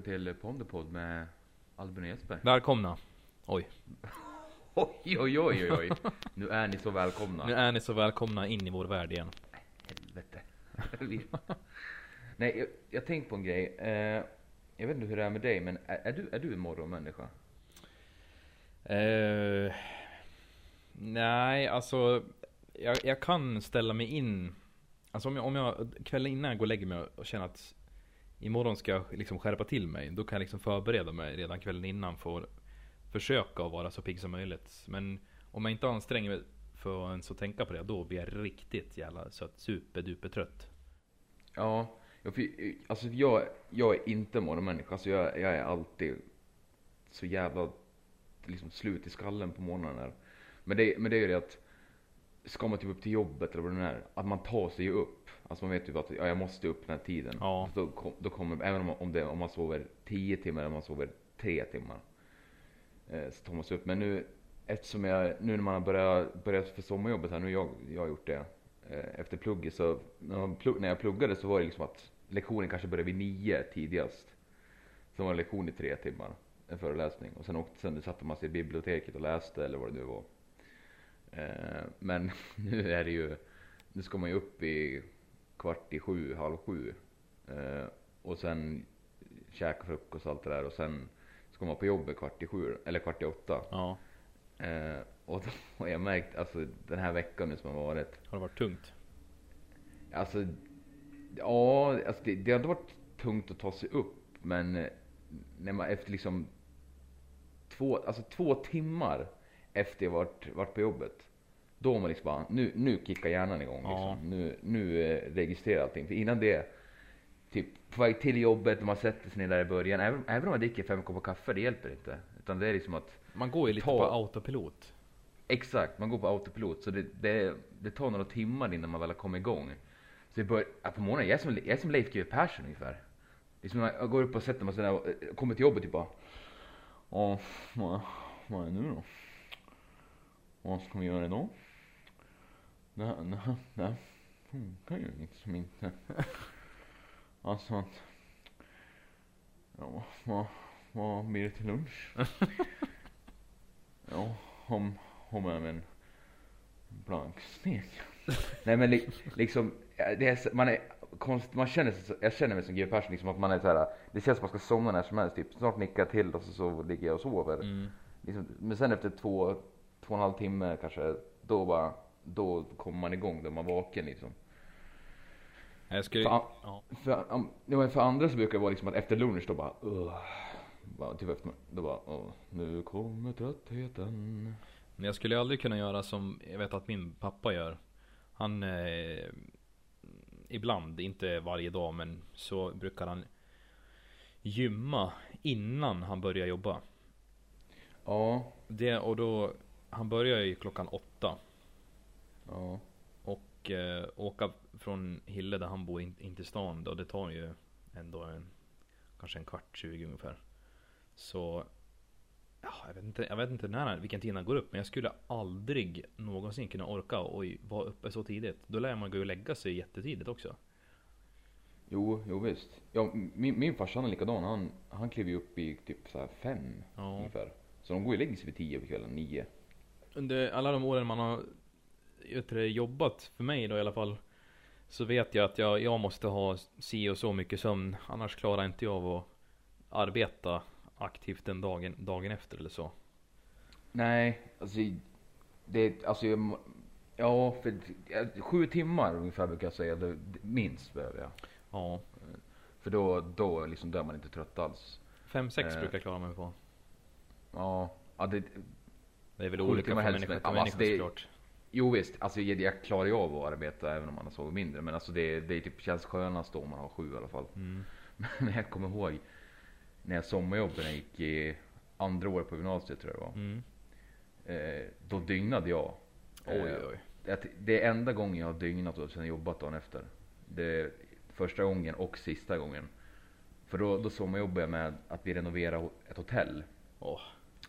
tillbaka till Ponderpodd med Albin och Jesper. Välkomna. Oj. Oj, oj, oj, oj. Nu är ni så välkomna. Nu är ni så välkomna in i vår värld igen. Helvete. Nej, jag, jag tänkte på en grej. Eh, jag vet inte hur det är med dig, men är, är, du, är du en morgonmänniska? Eh, nej, alltså jag, jag kan ställa mig in. Alltså om jag, om jag kvällen innan jag går och lägger mig och känner att imorgon ska jag liksom skärpa till mig. Då kan jag liksom förbereda mig redan kvällen innan för att försöka att vara så pigg som möjligt. Men om jag inte anstränger mig för att ens att tänka på det, då blir jag riktigt jävla så att superduper trött. Ja, jag, alltså jag, jag är inte morgonmänniska. Alltså jag, jag är alltid så jävla liksom slut i skallen på morgonen. Men det, men det är ju det att ska man typ upp till jobbet eller vad det nu är, att man tar sig upp. Alltså man vet ju att ja, jag måste upp den här tiden. Ja. Då, då kommer, även om, om, det, om man sover 10 timmar eller om man sover 3 timmar. Eh, så tar man sig upp. Men nu, eftersom jag, nu när man har börjat, börjat för sommarjobbet här, nu har jag, jag har gjort det. Eh, efter plugget så, när, plugg, när jag pluggade så var det liksom att lektionen kanske började vid nio tidigast. Sen var det lektion i tre timmar, en föreläsning. Och sen, åkte, sen satte man sig i biblioteket och läste eller vad det nu var. Eh, men nu är det ju, nu ska man ju upp i kvart i sju, halv sju. Eh, och sen käka frukost och allt det där och sen ska man på jobbet kvart i sju, eller kvart i åtta. Ja, Eh, och då har jag märkt, alltså den här veckan nu som har varit, har det varit tungt? alltså ja, alltså det, det har inte varit tungt att ta sig upp, men eh, när man efter liksom två, alltså två timmar efter jag varit, varit på jobbet, då man liksom bara, nu, nu kickar hjärnan igång Ja. liksom. Nu, nu eh, registrerar allting. För innan det, typ på väg till jobbet, man sätter sig ner där i början, även, även om man dricker fem koppar kaffe, det hjälper inte. Utan det är liksom att Man går ju lite Ta- på autopilot. Exakt, man går på autopilot så det, det, det tar några timmar innan man väl har kommit igång. Så det bör, ja, på morgonen, jag är som, jag är som Leif GW Persson ungefär. Det är som när jag går upp och sätter mig och jag kommer till jobbet typ bara. Ja, vad, vad är det nu då? Vad ska vi göra idag? Det här, det här, det här funkar ju liksom inte. Alltså att. Ja, vad, vad blir det till lunch? Ja, om, om även en blankstek. Nej men li, liksom, det är, man är konst, man känner sig, jag känner mig som G.W. Persson liksom att man är så här. det känns som man ska somna när som helst typ. Snart nickar jag till och så, så ligger jag och sover. Mm. Liksom, men sen efter två, två och en halv timme kanske, då bara, då kommer man igång, då är man vaken liksom. Jag skulle... Ja. För, ja, men för andra så brukar det vara liksom att efter lunch då bara, uh, bara typ efter, då bara, "Åh, nu kommer tröttheten. Men jag skulle aldrig kunna göra som jag vet att min pappa gör. Han eh, ibland, inte varje dag, men så brukar han gymma innan han börjar jobba. Ja, Det, och då, han börjar ju klockan åtta ja. och eh, åka från Hille där han bor in, in till stan då, det tar ju ändå en, kanske en kvart, 20 ungefär. Så ja, jag, vet inte, jag vet inte när, vilken tid han går upp men jag skulle aldrig någonsin kunna orka och vara uppe så tidigt. Då lär man gå och lägga sig jättetidigt också. Jo, jo visst. Ja, min, min farsa är likadan. Han, han kliver ju upp i typ så här fem Ja. ungefär. Så de går ju och lägger sig vid tio på kvällen, nio. Under alla de åren man har vet du, jobbat, för mig då i alla fall, så vet jag att jag, jag måste ha si och så mycket sömn. Annars klarar inte jag av att arbeta aktivt den dagen, dagen efter eller så. Nej, alltså det, alltså ja, för sju timmar ungefär brukar jag säga, minst behöver jag. Ja, För då, då liksom dör man inte trött alls. 5-6 Eh. brukar jag klara mig på. Ja, ja det, Det är väl olika från människa men- till alltså människa såklart. Jo visst, alltså jag, klarar ju av att arbeta även om man har sovit mindre. Men alltså det, det typ, känns skönast då om man har sju i alla fall. Mm. Men jag kommer ihåg när jag sommarjobbade gick i andra året på gymnasiet tror jag det var. Mm. Eh, då dygnade jag. Oj, Eh, oj. Det är enda gången jag har dygnat och sen jobbat dagen efter. Det första gången och sista gången. För då, då sommarjobbade jag med att vi renoverade ett hotell Åh,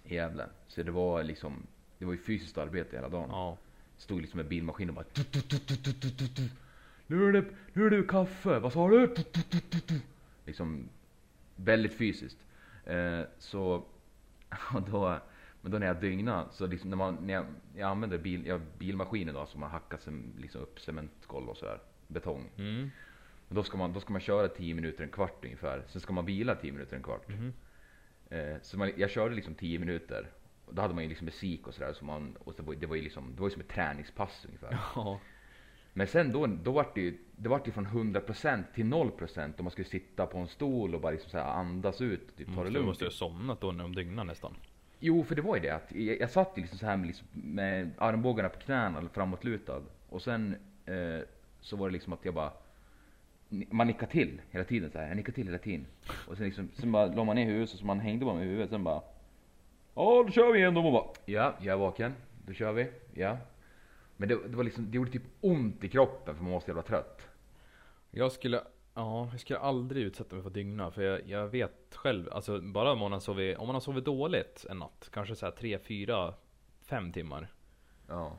i Gävle. Så det var liksom, det var ju fysiskt arbete hela dagen. ja. Stod liksom med bilmaskin och bara. Nu är det, nu är det kaffe, vad sa du? Liksom Väldigt fysiskt. Eh, så, och då, men då när jag dygnade, så liksom när, man, när jag, jag använde bil, jag, bilmaskinen då, som man hackar sem, liksom upp cementgolv och sådär, betong. Mm. Då ska, man, då ska man köra 10 minuter, en kvart ungefär. Sen ska man vila 10 minuter, en kvart. Mhm. Eh, så man, jag körde liksom 10 minuter. Och då hade man ju liksom musik och sådär. Så man, och så det var ju liksom, det var ju som ett träningspass ungefär. Ja. Men sen då, då var det ju, det var ju från 100% till 0% om man skulle sitta på en stol och bara liksom så andas ut och typ ta det Måste, lugnt. måste ju ha somnat då när de dygnade nästan. Jo, för det var ju det att jag, jag satt ju liksom så här med, liksom, med armbågarna på knäna framåtlutad. Och sen eh, så var det liksom att jag bara man nickade till hela tiden så här. Jag nickade till hela tiden. Och sen liksom, sen bara la man ner huvudet så man hängde bara med huvudet. Sen bara Ja, då kör vi igen. då. bara Ja, jag är vaken. Då kör vi. Ja. Men det, det var liksom, det gjorde typ ont i kroppen för man var så jävla trött. Jag skulle, ja, jag skulle aldrig utsätta mig för dygna. För jag, jag vet själv, alltså bara om man har sovit, om man har sovit dåligt en natt. Kanske så här 3, 4, 5 timmar. Ja.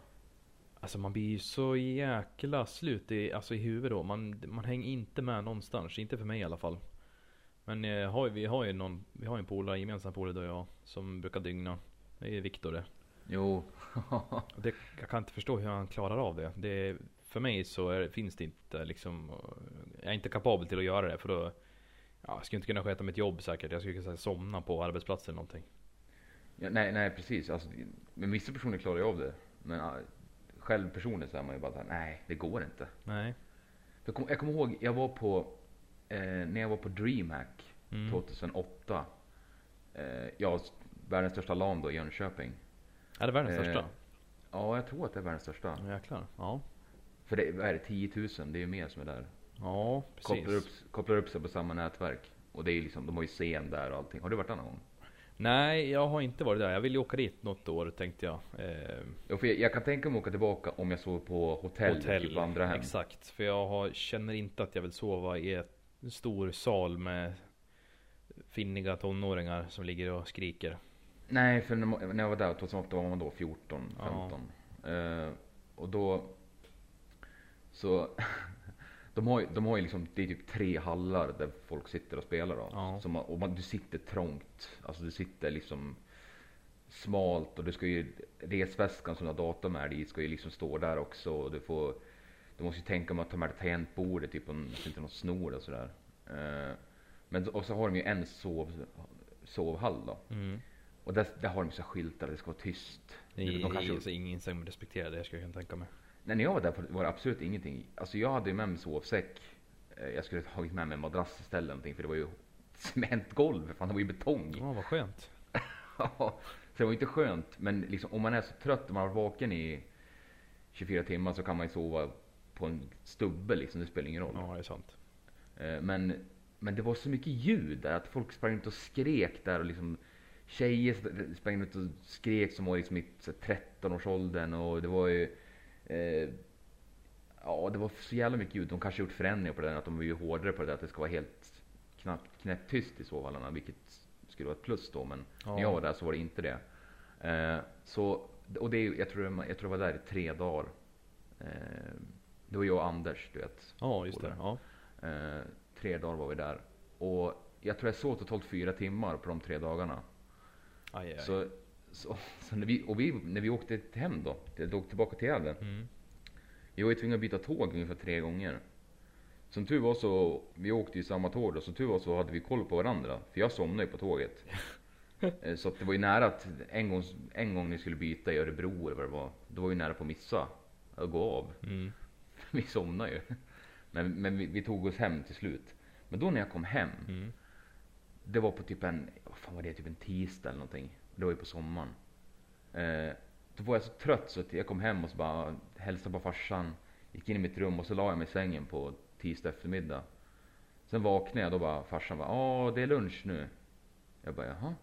Alltså man blir ju så jäkla slut i, alltså i huvudet då. Man, man hänger inte med någonstans. Inte för mig i alla fall. Men eh, har, vi har ju någon, vi har ju en polare, gemensam polare du och jag. Som brukar dygna. Det är Viktor det. Jo. Det. Jag kan inte förstå hur han klarar av det. det för mig så är, finns det inte liksom. Jag är inte kapabel till att göra det. För då, ja, jag skulle inte kunna sköta mitt jobb säkert. Jag skulle kunna somna på arbetsplatsen eller någonting. Ja, nej, nej precis. Alltså, men vissa personer klarar ju av det. Men äh, själv personligen så är man ju bara såhär, nej det går inte. Nej. Jag kommer jag kommer ihåg, jag var på, eh, när jag var på DreamHack Mm. 2008. Eh, ja, världens största LAN då i Jönköping. Är det världens Eh, största? Ja, jag tror att det är världens största. Jäklar. Ja. För det är det 10 000, det är ju mer som är där. Ja, precis. Kopplar upp, kopplar upp sig på samma nätverk. Och det är liksom, de har ju scen där och allting. Har du varit där någon gång? Nej, jag har inte varit där. Jag vill ju åka dit något år tänkte jag. Eh, Ja, för jag, jag kan tänka mig att åka tillbaka om jag sover på hotell, hotell. typ andra hem. Exakt. För jag har, känner inte att jag vill sova i ett, en stor sal med finniga tonåringar som ligger och skriker. Nej, för när jag var där 2008 var man då 14, Ja. 15. Eh, och då... Så... de, har, de har ju liksom, det är typ tre hallar där folk sitter och spelar då. Ja. Man, och man, du sitter trångt. Alltså du sitter liksom smalt och du ska ju, resväskan som du har dator med dig ska ju liksom stå där också. Och du får, du måste ju tänka om att ta med tangentbordet typ om så inte någon snor och sådär. Eh, men och så har de ju en sov, sovhall då. Mm. Och där, där har de så skyltar, det ska vara tyst. Det är, de kanske, det är så ingen som respekterar det, ska jag kunna tänka mig. Nej, när jag var där var det absolut ingenting. Alltså jag hade ju med mig sovsäck. Eh, Jag skulle ha tagit med mig en madrass istället eller någonting för det var ju cementgolv, fan det var ju betong. Ja, vad skönt. så det var ju inte skönt. Men liksom, om man är så trött och man har varit vaken i 24 timmar så kan man ju sova på en stubbe liksom, det spelar ingen roll. Ja, det är sant. Eh, Men, men det var så mycket ljud där att folk sprang ut och skrek där och liksom Tjejer sprang ut och skrek som var liksom i så här 13-årsåldern och det var ju eh, Ja det var så jävla mycket ljud. De kanske gjort förändringar på det där, att de var ju hårdare på det där att det ska vara helt knappt knäpptyst i sovhallarna vilket skulle vara ett plus då men Ja. när jag var där så var det inte det. Eh, så, och det är, jag, tror, jag, tror jag var där i tre dagar. Eh, det var jag och Anders du vet. Ja, just det. Ja. Eh, tre dagar var vi där. Och jag tror jag sov totalt fyra timmar på de tre dagarna. Aj, aj. Så, så, så när, vi, och vi, när vi åkte hem då, till- åkte tillbaka till Gävle. Mm. Vi var ju tvungna att byta tåg ungefär tre gånger. Som tur var så, vi åkte ju samma tåg då, som tur var så hade vi koll på varandra. För jag somnade ju på tåget. Eh, så det var ju nära att en gång, en gång ni skulle byta i Örebro eller vad det var. Då var ju nära på att missa, att gå av. Mm. vi somnade ju. Men, men vi, vi tog oss hem till slut. Men då när jag kom hem, Mm. det var på typ en, vad fan var det, typ en tisdag eller någonting. Det var ju på sommaren. Eh, då var jag så trött så att jag kom hem och så bara hälsade på farsan. Gick in i mitt rum och så la jag mig i sängen på tisdag eftermiddag. Sen vaknade jag då bara farsan bara, ja det är lunch nu. Jag bara, jaha.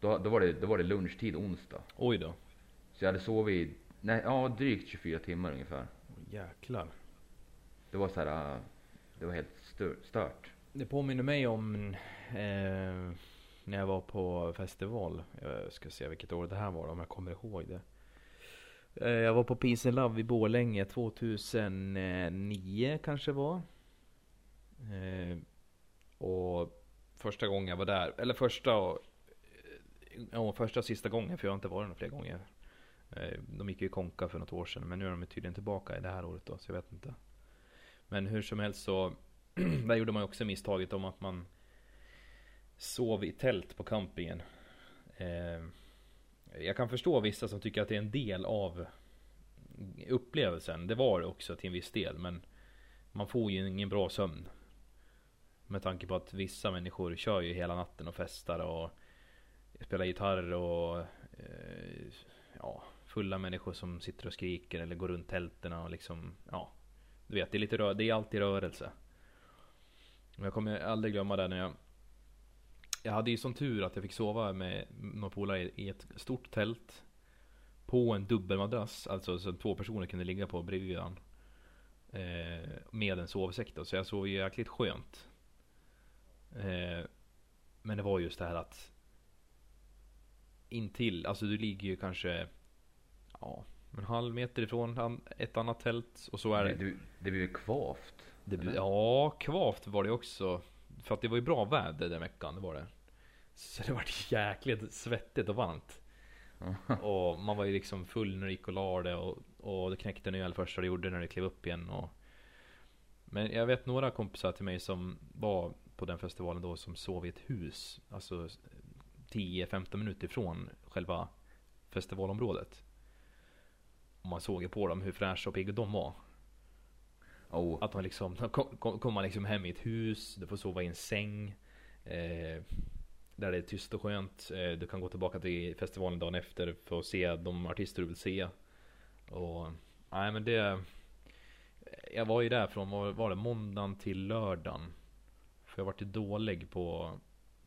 Då, då, var det, då var det lunchtid onsdag. Oj då. Så jag hade sovit, nej, ja drygt 24 timmar ungefär. Jäklar. Det var så här, äh, det var helt stör, stört. Det påminner mig om eh, när jag var på festival. Jag ska se vilket år det här var om jag kommer ihåg det. Eh, jag var på Peace and Love i Borlänge 2009 kanske var. Eh, och första gången jag var där, eller första och, ja, första och sista gången, för jag har inte varit där flera gånger. Eh, de gick ju i konka för något år sedan, men nu är de tydligen tillbaka i det här året då, så jag vet inte. Men hur som helst så, där gjorde man ju också misstaget om att man sov i tält på campingen. Eh, Jag kan förstå vissa som tycker att det är en del av upplevelsen. Det var det också till en viss del, men man får ju ingen bra sömn. Med tanke på att vissa människor kör ju hela natten och festar och spelar gitarr och eh, ja, fulla människor som sitter och skriker eller går runt tälten och liksom, ja. Du vet, det är lite rö- det är alltid rörelse. Men jag kommer aldrig glömma det när jag Jag hade ju sån tur att jag fick sova med några polare i- i ett stort tält På en dubbelmadrass, alltså så två personer kunde ligga på bredvid varandra eh, Med en sovsäck då, så jag sov ju jäkligt skönt eh, Men det var just det här att Intill, alltså du ligger ju kanske Ja, en halv meter ifrån ett annat tält och så är det det blir ju kvavt. det eller? ja, kvavt var det också. För att det var ju bra väder den veckan, det var det. Så det var jäkligt svettigt och varmt. och man var ju liksom full när det gick och la det och, och det knäckte en öl första det gjorde när det klev upp igen. Och... Men jag vet några kompisar till mig som var på den festivalen då som sov i ett hus. Alltså 10-15 minuter ifrån själva festivalområdet. Och man såg ju på dem hur fräscha och pigga de var. Oh. Att man liksom, då kom, kommer man liksom hem i ett hus, du får sova i en säng. Eh, där det är tyst och skönt. Eh, du kan gå tillbaka till festivalen dagen efter för att se de artister du vill se. Och, nej men det... Jag var ju där från, var, var det måndagen till lördagen? För jag var till dålig på,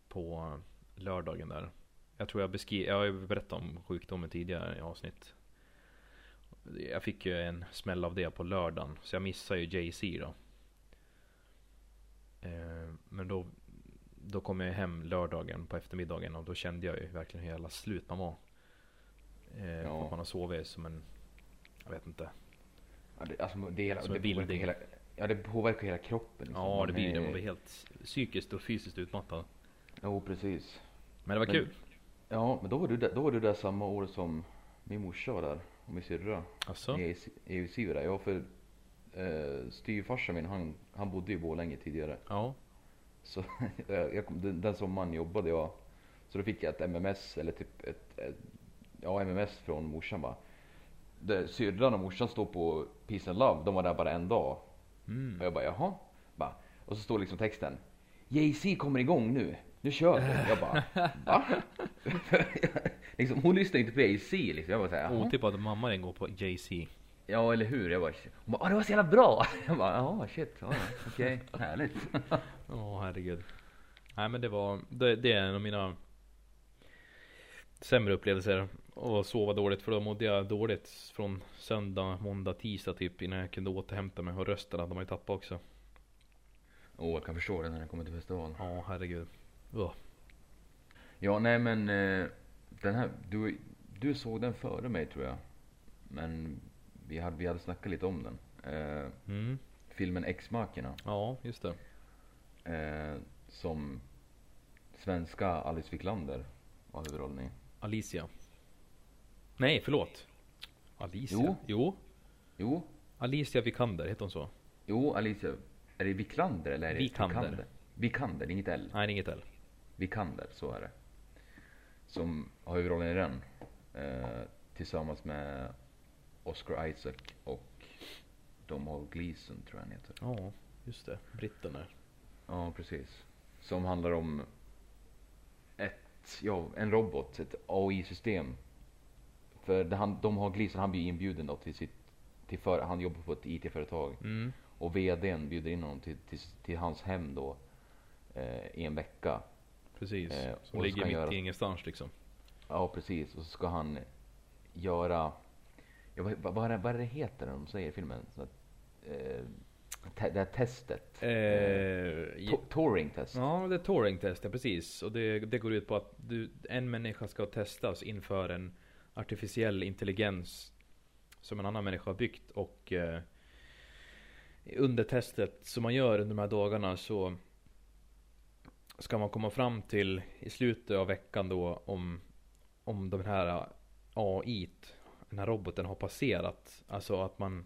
på lördagen där. Jag tror jag beskrev, jag har ju berättat om sjukdomen tidigare i avsnitt. Jag fick ju en smäll av det på lördagen, så jag missade ju Jay-Z då. Eh, men då, då kom jag hem lördagen på eftermiddagen och då kände jag ju verkligen hur jävla slut man var. Eh, Ja. Att man har sovit som en, jag vet inte. Ja, det, alltså, det, hela, Som det påverkar hela, ja, det påverkar hela kroppen. liksom. Ja det blir det, man blir helt psykiskt och fysiskt utmattad. Jo, precis. Men det var Men- kul. Ja, men då var, du där, då var du där samma år som min morsa var där. Och min syrra. Alltså? I EUC var där. Ja, för eh, styvfarsan min, han, han bodde i Borlänge tidigare. Ja. Så jag, jag kom, den, den sommaren jobbade jag. Så då fick jag ett MMS, eller typ ett, ett ja MMS från morsan bara. Där Syrran och morsan står på Peace and Love, de var där bara en dag. Mm. Och jag bara jaha? Bara. Och så står liksom texten. Jay-Z kommer igång nu, nu kör vi. Jag bara va? liksom, hon lyssnar inte på Jay-Z liksom. Jag bara såhär? Otippat att mamma den går på Jay-Z. Ja eller hur? Jag bara, hon bara, "Åh, det var så jävla bra! Jag bara, jaha shit, ja, ja, okej, härligt. Åh herregud. Nej men det var, det, det är en av mina sämre upplevelser. Att sova dåligt för då mådde jag dåligt från söndag, måndag, tisdag typ innan jag kunde återhämta mig. Och rösten hade man ju tappat också. Åh, jag kan förstå det när jag kommer till festivalen. Ja herregud. Ugh. Ja, nej men eh, den här, du, du såg den före mig tror jag. Men vi hade, vi hade snackat lite om den. Eh, Mm. filmen X-Makerna. Ja just det. Eh, som svenska Alice Wiklander var huvudrollen i. Alicia. Nej förlåt. Alicia? Jo. jo. Jo, Alicia Vikander, heter hon så? jo Alicia. Är det Wiklander eller är det Vikander. Vikander, inget L. Nej inget L. Vikander, så är det. Som har huvudrollen i den. Eh, tillsammans med Oscar Isaac och Domhnall Gleeson tror jag han heter. Ja, just det. Britten där. Ja, precis. Som handlar om ett, ja, en robot, ett AI-system. För det, han, de har Gleeson, han blir inbjuden då till sitt, till för, han jobbar på ett IT-företag. Mm. Och VDn bjuder in honom till, till, till hans hem då eh, i en vecka. Precis. Eh, Som ligger mitt göra- i ingenstans liksom. Ja, precis. Och så ska han göra, ja, vad, vad, vad, är det, heter de säger i filmen? Så att, eh, te, det här testet. Eh, To- Turing-test. Ja, det är Turing-test, ja, precis. Och det, det går ut på att du, en människa ska testas inför en artificiell intelligens som en annan människa har byggt. Och eh, under testet som man gör under de här dagarna så ska man komma fram till i slutet av veckan då om, om den här AI, den här roboten har passerat. Alltså att man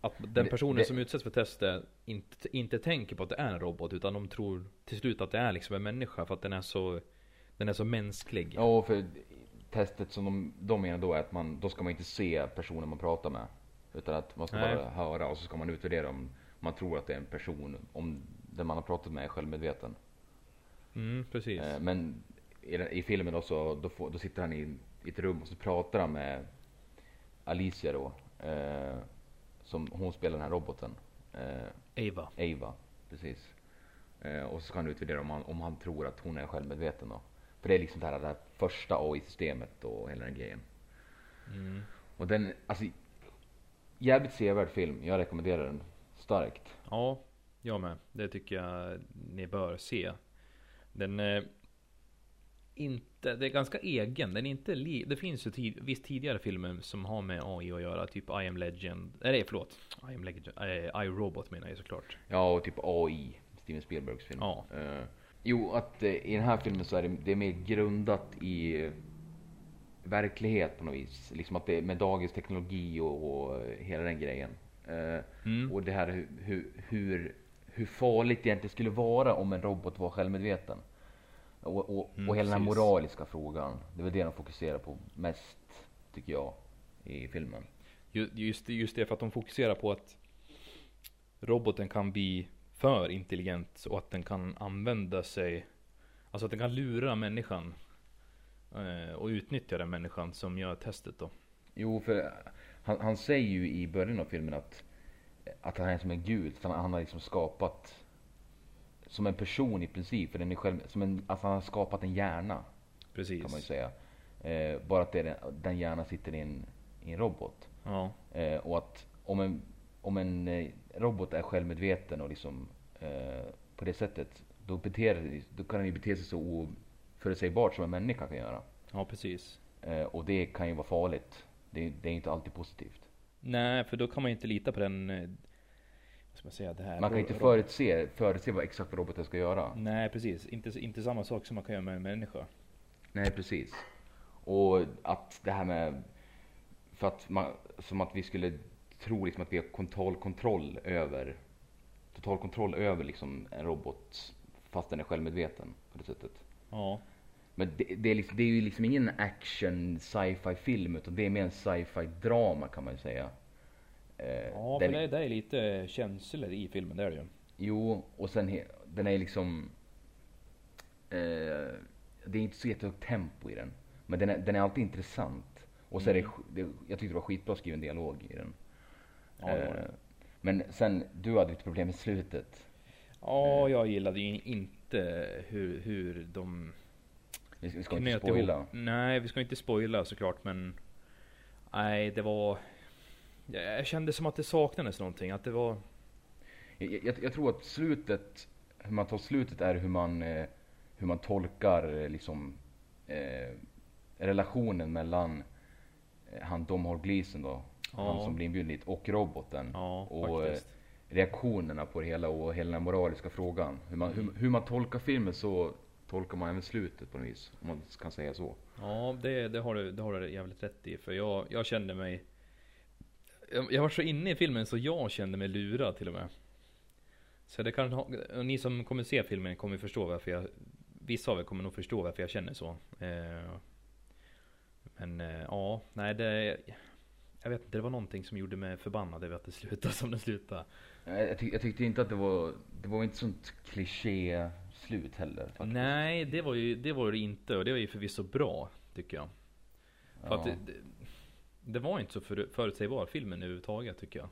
att den personen det- som utsätts för testet inte, inte tänker på att det är en robot utan de tror till slut att det är liksom en människa för att den är så Den är så mänsklig. Ja, för testet som de, de menar då är att man, då ska man inte se personen man pratar med. Utan att man ska Nej. bara höra och så ska man utvärdera om man tror att det är en person, om den man har pratat med är självmedveten. Mm, precis. Eh, Men i, i filmen då så då, får, då sitter han i, i ett rum och så pratar han med Alicia då. Eh, som hon spelar den här roboten. Eh, Ava. Ava, precis. Eh, och så ska han utvärdera om han, om han tror att hon är självmedveten då. För det är liksom det här, det här första AI-systemet och hela den grejen. Mm. Och den, alltså jävligt sevärd film. Jag rekommenderar den starkt. Ja, jag med. Det tycker jag ni bör se. Den är inte, det är ganska egen. Den är inte li, det finns ju tid, visst tidigare filmer som har med AI att göra. Typ I am legend. Nej förlåt. I am legend. Eh, I Robot menar jag såklart. Ja, och typ AI, Steven Spielbergs film. Ja. Eh, jo, att eh, i den här filmen så är det, det är mer grundat i eh, verklighet på något vis. Liksom att det är med dagens teknologi och, och eh, hela den grejen. Eh, Mm. Och det här hur, hur, hur, farligt det egentligen skulle vara om en robot var självmedveten. Och, och, Mm, och hela den här precis. moraliska frågan. Det är väl det de fokuserar på mest, tycker jag, i filmen. Ju- Just, just det för att de fokuserar på att roboten kan bli för intelligent och att den kan använda sig Alltså att den kan lura människan eh, och utnyttja den människan som gör testet då. Jo, för han, han säger ju i början av filmen att, att han är som en gud. Så han, han har liksom skapat som en person i princip. För den är själv, som en, alltså han har skapat en hjärna Precis. kan man ju säga. Eh, bara att det är den, den hjärnan sitter i en, i en robot. Ja, Eh, och att om en, om en eh, robot är självmedveten och liksom eh, på det sättet. Då, beter, då kan den ju bete sig så oförutsägbart som en människa kan göra. ja precis. Eh, och det kan ju vara farligt. Det, det är inte alltid positivt. Nej, för då kan man ju inte lita på den ska man säga? Det här Man kan inte förutse, förutse vad exakt vad roboten ska göra. Nej precis, inte, inte samma sak som man kan göra med en människa. Nej precis. Och att det här med, för att man, som att vi skulle tro liksom att vi har total kontroll över, total kontroll över liksom en robot fast den är självmedveten på det sättet. Ja, Men det, det, är, liksom, det är ju liksom ingen action sci-fi film utan det är mer en sci-fi drama kan man ju säga. Eh, ja den- för det, det är lite känslor i filmen, det är det ju. Jo, och sen den är liksom... Eh, det är inte så jättehögt tempo i den. Men den är, den är alltid intressant. Och så är det, Mm. sk- det, jag tyckte det var skitbra skriven dialog i den. Ja, det det. Eh, men sen, du hade lite problem med slutet. Ja, jag gillade ju inte hur, hur de Vi ska, vi ska inte spoila. Nej, vi ska inte spoila såklart men Nej, det var jag kände som att det saknades någonting, att det var Jag, jag, jag tror att slutet, hur man tar slutet är hur man, eh, hur man tolkar eh, liksom eh, relationen mellan eh, han Dom Hall Gleason då, han Ja. som blir inbjuden dit, och roboten. Ja, och eh, reaktionerna på det hela och hela den moraliska frågan. Hur man, hur, hur man tolkar filmen så tolkar man även slutet på något vis. Om man kan säga så. Ja, det, det, har du, det har du jävligt rätt i. För jag, jag kände mig jag, var så inne i filmen så jag kände mig lurad till och med. Så det kan och ni som kommer se filmen kommer förstå varför jag Vissa av er kommer nog förstå varför jag känner så. Eh, men eh, ja, nej det Jag vet inte, det var någonting som gjorde mig förbannad över att det slutade som det slutade. Jag, tyck, jag tyckte inte att det var, det var inte sånt kliché slut heller. Faktiskt. Nej, det var ju det var det inte och det var ju förvisso bra tycker jag. För att Ja. det, det, det var inte så för, förutsägbar filmen överhuvudtaget tycker jag.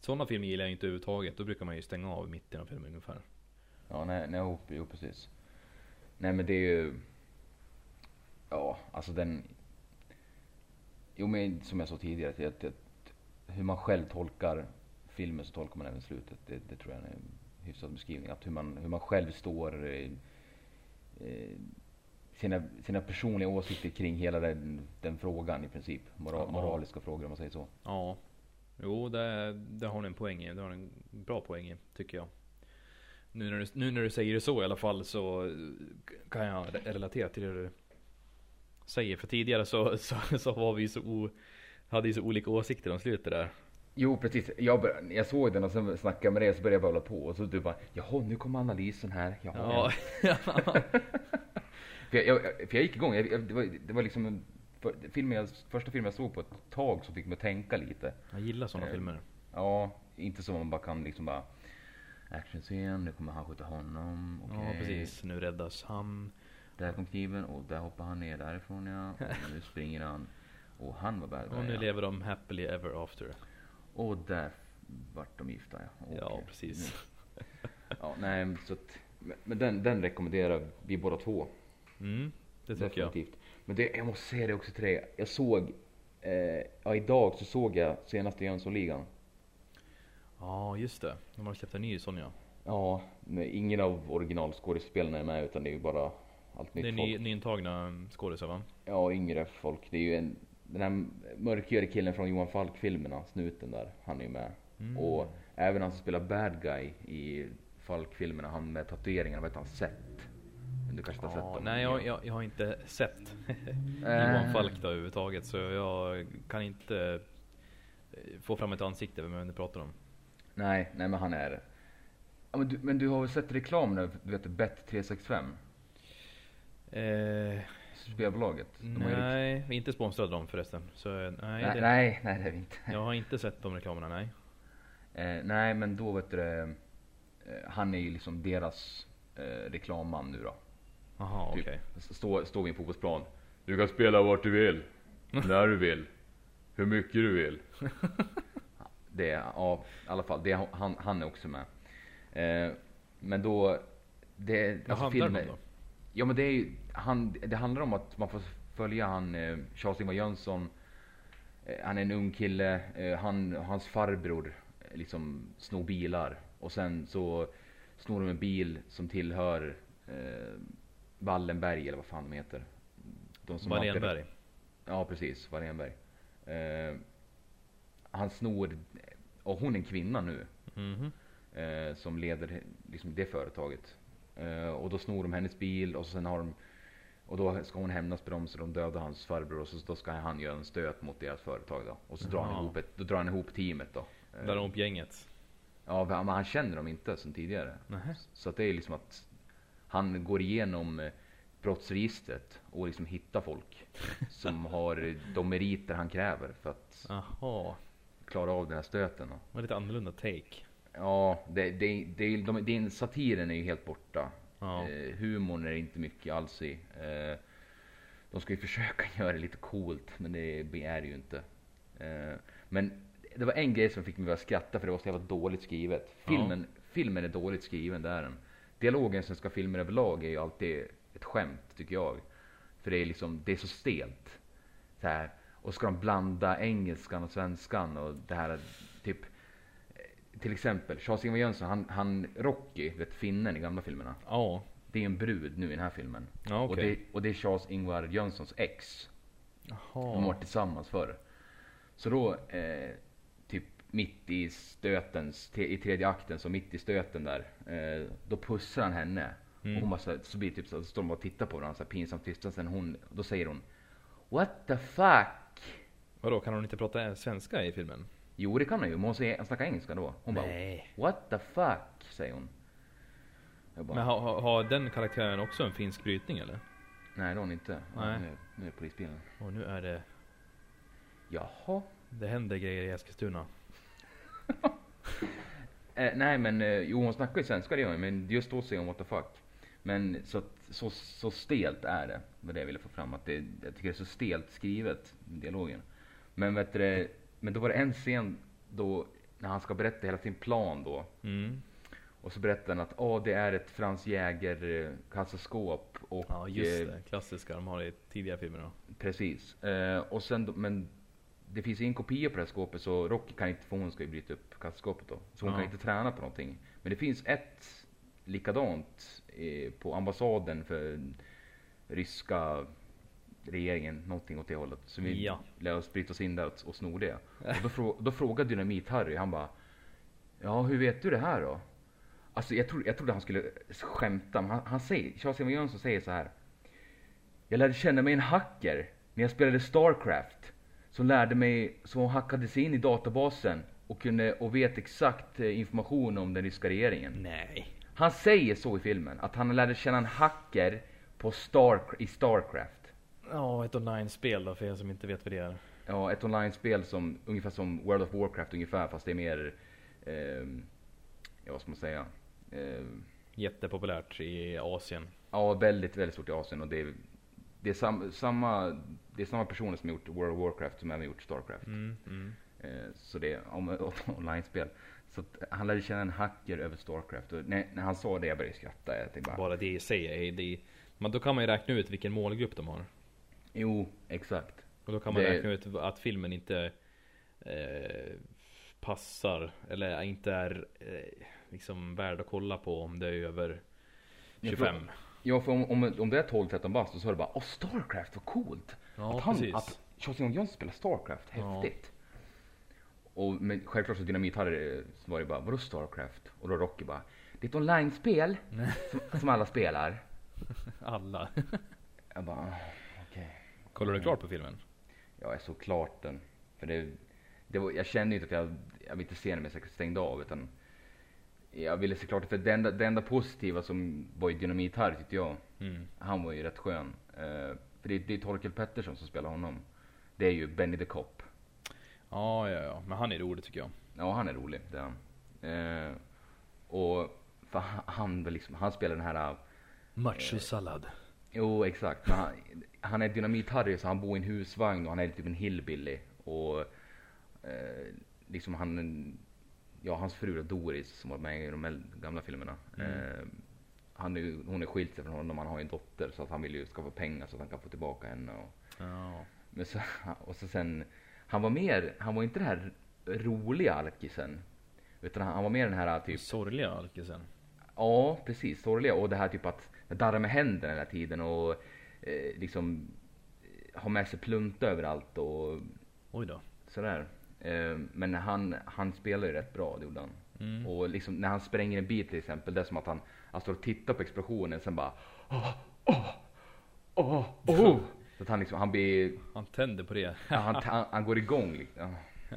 Sådana filmer gillar jag inte överhuvudtaget. Då brukar man ju stänga av mitten av filmen ungefär. Ja, nej, nej jo, jo, precis. Nej men det är ju... Ja, alltså den... Jo men som jag sa tidigare, att, att, att hur man själv tolkar filmen så tolkar man även slutet. Det, det tror jag är en hyfsad beskrivning. Att hur man, hur man själv står... Eh, eh, sina, sina personliga åsikter kring hela den, den frågan i princip. Mora, Ja. moraliska frågor om man säger så. Ja. Jo, det, det har ni en poäng i. Det har ni en bra poäng i, tycker jag. Nu när, du, nu när du säger det så i alla fall så kan jag re- relatera till det du säger. För tidigare så, så, så var vi så o, hade ju så olika åsikter om slutet där. Jo precis, jag, bör, jag såg den och sen snackade med dig och så började jag hålla på och så du bara Jaha nu kommer analysen här. Jaha. Ja, För, jag, jag, för jag gick igång, jag, jag, det, var, det var liksom en, för, filmen jag, första filmen jag såg på ett tag som fick mig att tänka lite. jag gillar sådana Eh, filmer. Ja, inte som man bara kan liksom bara Actionscen, nu kommer han skjuta honom. Ja okej. precis, nu räddas han. Där kom kniven och där hoppar han ner därifrån ja. Och nu springer han. Och han var bad Och nu ja. lever de happily ever after. Och där vart de gifta ja. Ja, Okej. precis. Ja, nej, så att, men den, den rekommenderar vi båda två. Mm, det tycker jag. Definitivt. Men det, jag måste säga det också till dig. Jag såg, eh, ja idag så såg jag senaste Jönssonligan. Ja, just det. De har släppt en ny sån ja. Ja, ingen av originalskådespelarna är med utan det är ju bara allt nytt Det är folk. ny, nyintagna skådisar va? Ja, yngre folk. Det är ju en, den här mörkhyade killen från Johan Falk-filmerna, snuten där, han är ju med. Mm. Och även han som spelar bad guy i Falk-filmerna, han med tatueringarna, vad heter han? Seth? Du kanske inte har sett dem? nej, jag, jag, jag har inte sett Äh. Johan Falk då överhuvudtaget. Så jag kan inte eh, få fram ett ansikte vem du pratar om. Nej, nej men han är ja, men, du, men du har väl sett reklam nu, du vet Bet365? Eh, Spelbolaget? Nej, vi är inte sponsrade dem förresten. Så eh, nej, nej, det, nej, nej, det är vi inte. jag har inte sett de reklamerna, nej. Eh, nej, men då vet du eh, han är ju liksom deras eh, reklamman nu då. Jaha, Typ. okej. Står, står vid en fotbollsplan. Du kan spela vart du vill. När du vill. Hur mycket du vill. Det ja, i alla fall. Det han, han är också med. Eh, men då... Det, Vad handlar det om då? Ja men det är ju, han, det handlar om att man får följa han eh, Charles-Ingvar Jönsson. Eh, han är en ung kille. Eh, han, hans farbror eh, liksom snor bilar. Och sen så snor de en bil som tillhör eh, Wallenberg eller vad fan de heter. De som Wallenberg. Ja precis, Wallenberg. Eh, han snor, och hon är en kvinna nu. Mhm. Eh, som leder liksom det företaget. Eh, och då snor de hennes bil och sen har de och då ska hon hämnas på dem så de dödar hans farbror och så då ska han göra en stöt mot deras företag då. Och så drar han ihop, ett, då drar han ihop teamet då. De upp gänget. Ja, men han känner dem inte sen tidigare. Nähä. Så att det är liksom att han går igenom eh, brottsregistret och liksom hittar folk som har de meriter han kräver för att Jaha. klara av den här stöten. Det var lite annorlunda take. Ja, det, det, det, de, det, satiren är ju helt borta. Ja. Eh, humorn är inte mycket alls i. Eh, de ska ju försöka göra det lite coolt, men det är det ju inte. Eh, men det var en grej som fick mig att skratta för det var så jävla dåligt skrivet. Filmen, filmen är dåligt skriven, det är den. Dialogen som ska filmer överlag är ju alltid ett skämt, tycker jag. För det är liksom, det är så stelt. Så här. Och ska de blanda engelskan och svenskan och det här, typ eh, till exempel, Charles-Ingvar Jönsson, han, han Rocky, vet finnen i gamla filmerna. Ja. Det är en brud nu i den här filmen. Ja, och, okej. det, och det är Charles-Ingvar Jönssons ex. De har Jaha. varit tillsammans förr. Så då, eh, mitt i stötens, te, i tredje akten, så mitt i stöten där, eh, då pussar han henne. Mm. Och hon bara så, här- så blir typ så, så står de bara och tittar på varandra så här pinsamt tysta. Sen hon, då säger hon What the fuck? Vadå, kan hon inte prata svenska i filmen? Jo det kan hon ju, men hon säger, snackar engelska då. Hon bara Nej. What the fuck? Säger hon. Bara, Men har, har, har den karaktären också en finsk brytning eller? Nej det har hon inte. Nej. nu, nu är polisbilen. Och nu är det, Jaha. det händer grejer i Eskilstuna. Eh, nej men eh, jo hon snackar ju svenska det gör hon men just då säger hon what the fuck. Men så, så, så stelt är det. Med det jag ville få fram. Att det, jag tycker det är så stelt skrivet, dialogen. Men vet du, det, men då var det en scen då när han ska berätta hela sin plan då. Mm. Och så berättar han att åh det är ett Franz Jäger eh, kassaskåp. Och, Ja just eh, det, klassiska de har i tidigare filmer då. Precis. Eh, och sen men det finns ingen kopia på det här skåpet så Rocky kan inte, för hon ska ju bryta upp kassaskåpet då. Så hon Ja. kan inte träna på någonting. Men det finns ett likadant eh, på ambassaden för ryska regeringen, någonting åt det hållet. Så vi Ja. lär oss bryta oss in där och, och sno det. Och då, frå, då frågade Dynamit-Harry, han bara Ja, hur vet du det här då? Alltså jag, tro, jag trodde han skulle skämta, men han, han säger, Charles Evon Jönsson säger så här. Jag lärde känna mig en hacker när jag spelade Starcraft. Som lärde mig, som hackade sig in i databasen och kunde och vet exakt eh, information om den ryska regeringen. Nej. Han säger så i filmen, att han lärde känna en hacker på Star, i Starcraft. Ja, ett online-spel då för er som inte vet vad det är. Ja, ett online-spel som, ungefär som World of Warcraft ungefär, fast det är mer, ehm, ja vad ska man säga? Ehm, Jättepopulärt i Asien. ja, väldigt, väldigt stort i Asien och det är, det är sam, samma, det är samma personer som har gjort World of Warcraft som även gjort Starcraft. Mm, mm. Eh, så det är om, online-spel. Så han lärde känna en hacker över Starcraft och när, när han sa det jag började skratta. Jag bara, Bara det i sig är det. Men då kan man ju räkna ut vilken målgrupp de har. jo, exakt. Och då kan man Det- räkna ut att filmen inte eh, passar eller inte är eh, liksom värd att kolla på om det är över Jag 25. Ja, för om, om, om det är 12-13 bast så är det bara Åh, Starcraft, vad coolt! Ja, att han, precis. att Charles Johnson spelar Starcraft, Ja. häftigt! Och men självklart så Dynamit-Harry så var det bara, vadå Starcraft? Och då Rocky bara, det är ett online-spel som, som alla spelar. Alla. Jag bara, "Ah, okej. Kollar du klart på filmen? Ja, jag såg klart den. För det, det var, jag kände inte att jag, jag ville inte se den men jag stängde av utan jag ville se klart det. För det enda, det enda positiva som var i Dynamit Harry tyckte jag, Mm. han var ju rätt skön. Eh, för det, det är Torkel Pettersson som spelar honom. Det är ju Benny the Cop. Ja, ja, ja. Men han är rolig tycker jag. Ja, han är rolig, det är han. Eh, och för han, liksom, han spelar den här, Machosallad. jo exakt, han, han är Dynamit-Harry så han bor i en husvagn och han är typ en hillbilly. Och eh, liksom han, ja hans fru Doris som var med i de gamla filmerna. Mm. Eh, han är, hon är skilt sig från honom, han har en dotter så att han vill ju skaffa pengar så att han kan få tillbaka henne. Och, Ja. men så, och så sen, han var mer, han var inte den här roliga alkisen. Utan han, han var mer den här typ, Sorgliga alkisen. ja precis, sorgliga. Och det här typ att darra med händerna hela tiden och eh, liksom ha med sig plunta överallt och Oj då. sådär. Eh, men han, han spelar ju rätt bra, det gjorde han. Mm. Och liksom när han spränger en bil till exempel, det är som att han, han står och tittar på explosionen sen bara åh, åh, åh, åh. Så att han liksom, han blir Han tänder på det. Ja, han, han, han går igång liksom.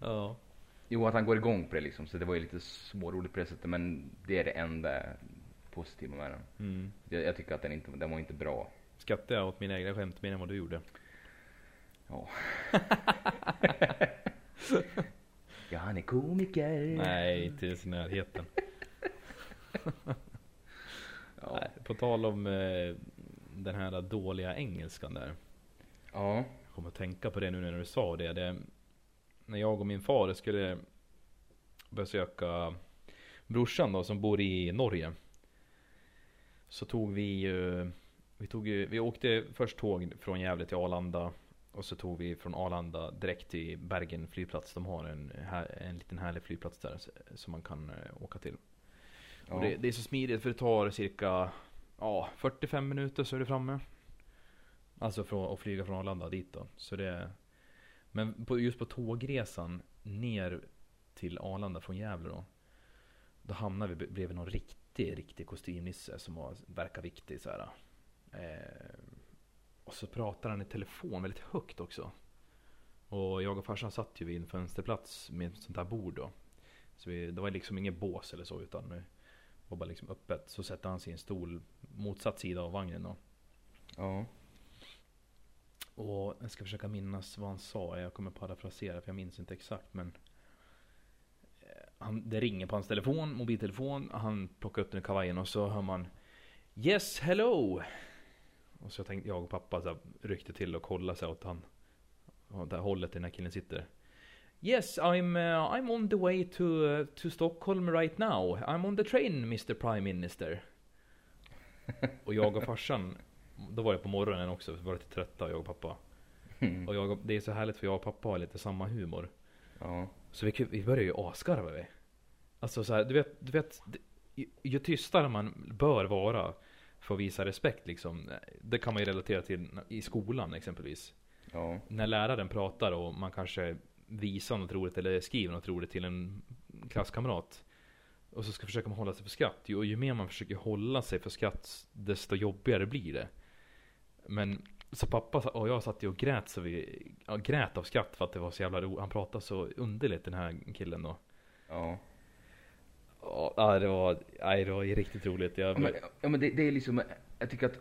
Ja. Jo, att han går igång på det liksom. Så det var ju lite småroligt på det sättet. Men det är det enda positiva med den. Mm. Jag, jag tycker att den, inte, den var inte bra. Skrattar jag åt mina egna skämt mer än vad du gjorde? Ja. ja, han är komiker. Nej, inte ens i närheten. Ja. Nej, på tal om eh, den här dåliga engelskan där. ja. Jag kommer att tänka på det nu när du sa det. det när jag och min far skulle besöka brorsan då som bor i Norge. Så tog vi ju, vi tog vi åkte först tåg från Gävle till Arlanda. Och så tog vi från Arlanda direkt till Bergen flygplats. De har en, här, en liten härlig flygplats där som man kan eh, åka till. ja. Och det, det är så smidigt för det tar cirka ja, 45 minuter så är du framme. Alltså från, att flyga från Arlanda dit då. Så det, men på, just på tågresan ner till Arlanda från Gävle då. Då hamnade vi bredvid någon riktig, riktig kostymnisse som var, verkar viktig så här. Eh, och så pratar han i telefon väldigt högt också. Och jag och farsan satt ju vid en fönsterplats med ett sånt här bord då. Så vi, det var liksom inget bås eller så utan det var bara liksom öppet. Så sätter han sig i en stol motsatt sida av vagnen då. ja. Och jag ska försöka minnas vad han sa. Jag kommer parafrasera för jag minns inte exakt men eh, han, Det ringer på hans telefon, mobiltelefon. Han plockar upp den i kavajen och så hör man Yes, hello! Och så tänkte jag och pappa så här, ryckte till och kollade så här åt han åt det här hållet där den här killen sitter. Yes, I'm, uh, I'm on the way to, uh, to Stockholm right now. I'm on the train, Mr Prime Minister. och jag och farsan, då var det på morgonen också, vi var lite trötta jag och pappa. Mm. Och jag, det är så härligt för jag och pappa har lite samma humor. ja. Så vi, vi börjar ju asgarva vi. Alltså så här, du vet, du vet ju, ju tystare man bör vara för att visa respekt liksom. Det kan man ju relatera till i skolan exempelvis. ja. När läraren pratar och man kanske visar något roligt eller skriver något roligt till en klasskamrat. Och så ska försöka man hålla sig för skratt. Ju, och ju mer man försöker hålla sig för skratt, desto jobbigare blir det. Men så pappa och jag satt ju och grät så vi, ja, grät av skratt för att det var så jävla roligt. Han pratade så underligt den här killen då. Ja. Ja, det var, nej, det var riktigt roligt. Jag, Ja, men, ja, men det, det är liksom, jag tycker att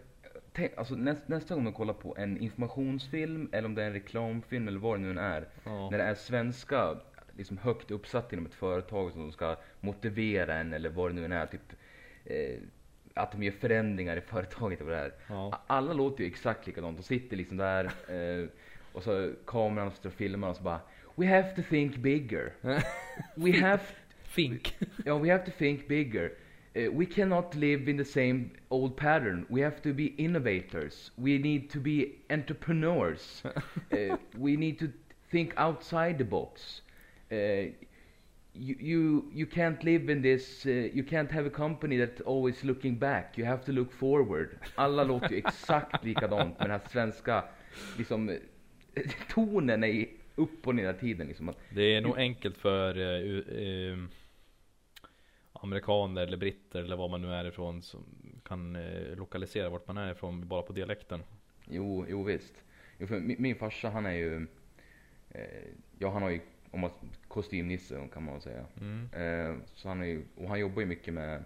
tänk, alltså, näst, nästa gång man kollar på en informationsfilm eller om det är en reklamfilm eller vad det nu än är. ja. När det är svenska, liksom högt uppsatt inom ett företag som ska motivera en eller vad det nu än är. Typ, eh, att de gör förändringar i företaget och det är. Ja. Alla låter ju exakt likadant. De sitter liksom där eh, och så kameran står och filmar och så bara We have to think bigger. We have Fink. Yeah, we have to think bigger. Uh, we cannot live in the same old pattern. We have to be innovators. We need to be entrepreneurs. uh, we need to think outside the box. Uh, you, you, you can't live in this, uh, you can't have a company that's always looking back. You have to look forward. Alla låter ju exakt likadant med den här svenska, liksom, eh, tonen är upp och ner tiden. Liksom. Det är nog enkelt för eh, u- eh, amerikaner eller britter eller var man nu är ifrån som kan eh, lokalisera vart man är ifrån bara på dialekten. Jo, jo visst. Jo, för min, min farsa han är ju, eh, ja han har ju, om man, kostymnisse kan man säga. Mm. Eh, så han är ju, och han jobbar ju mycket med,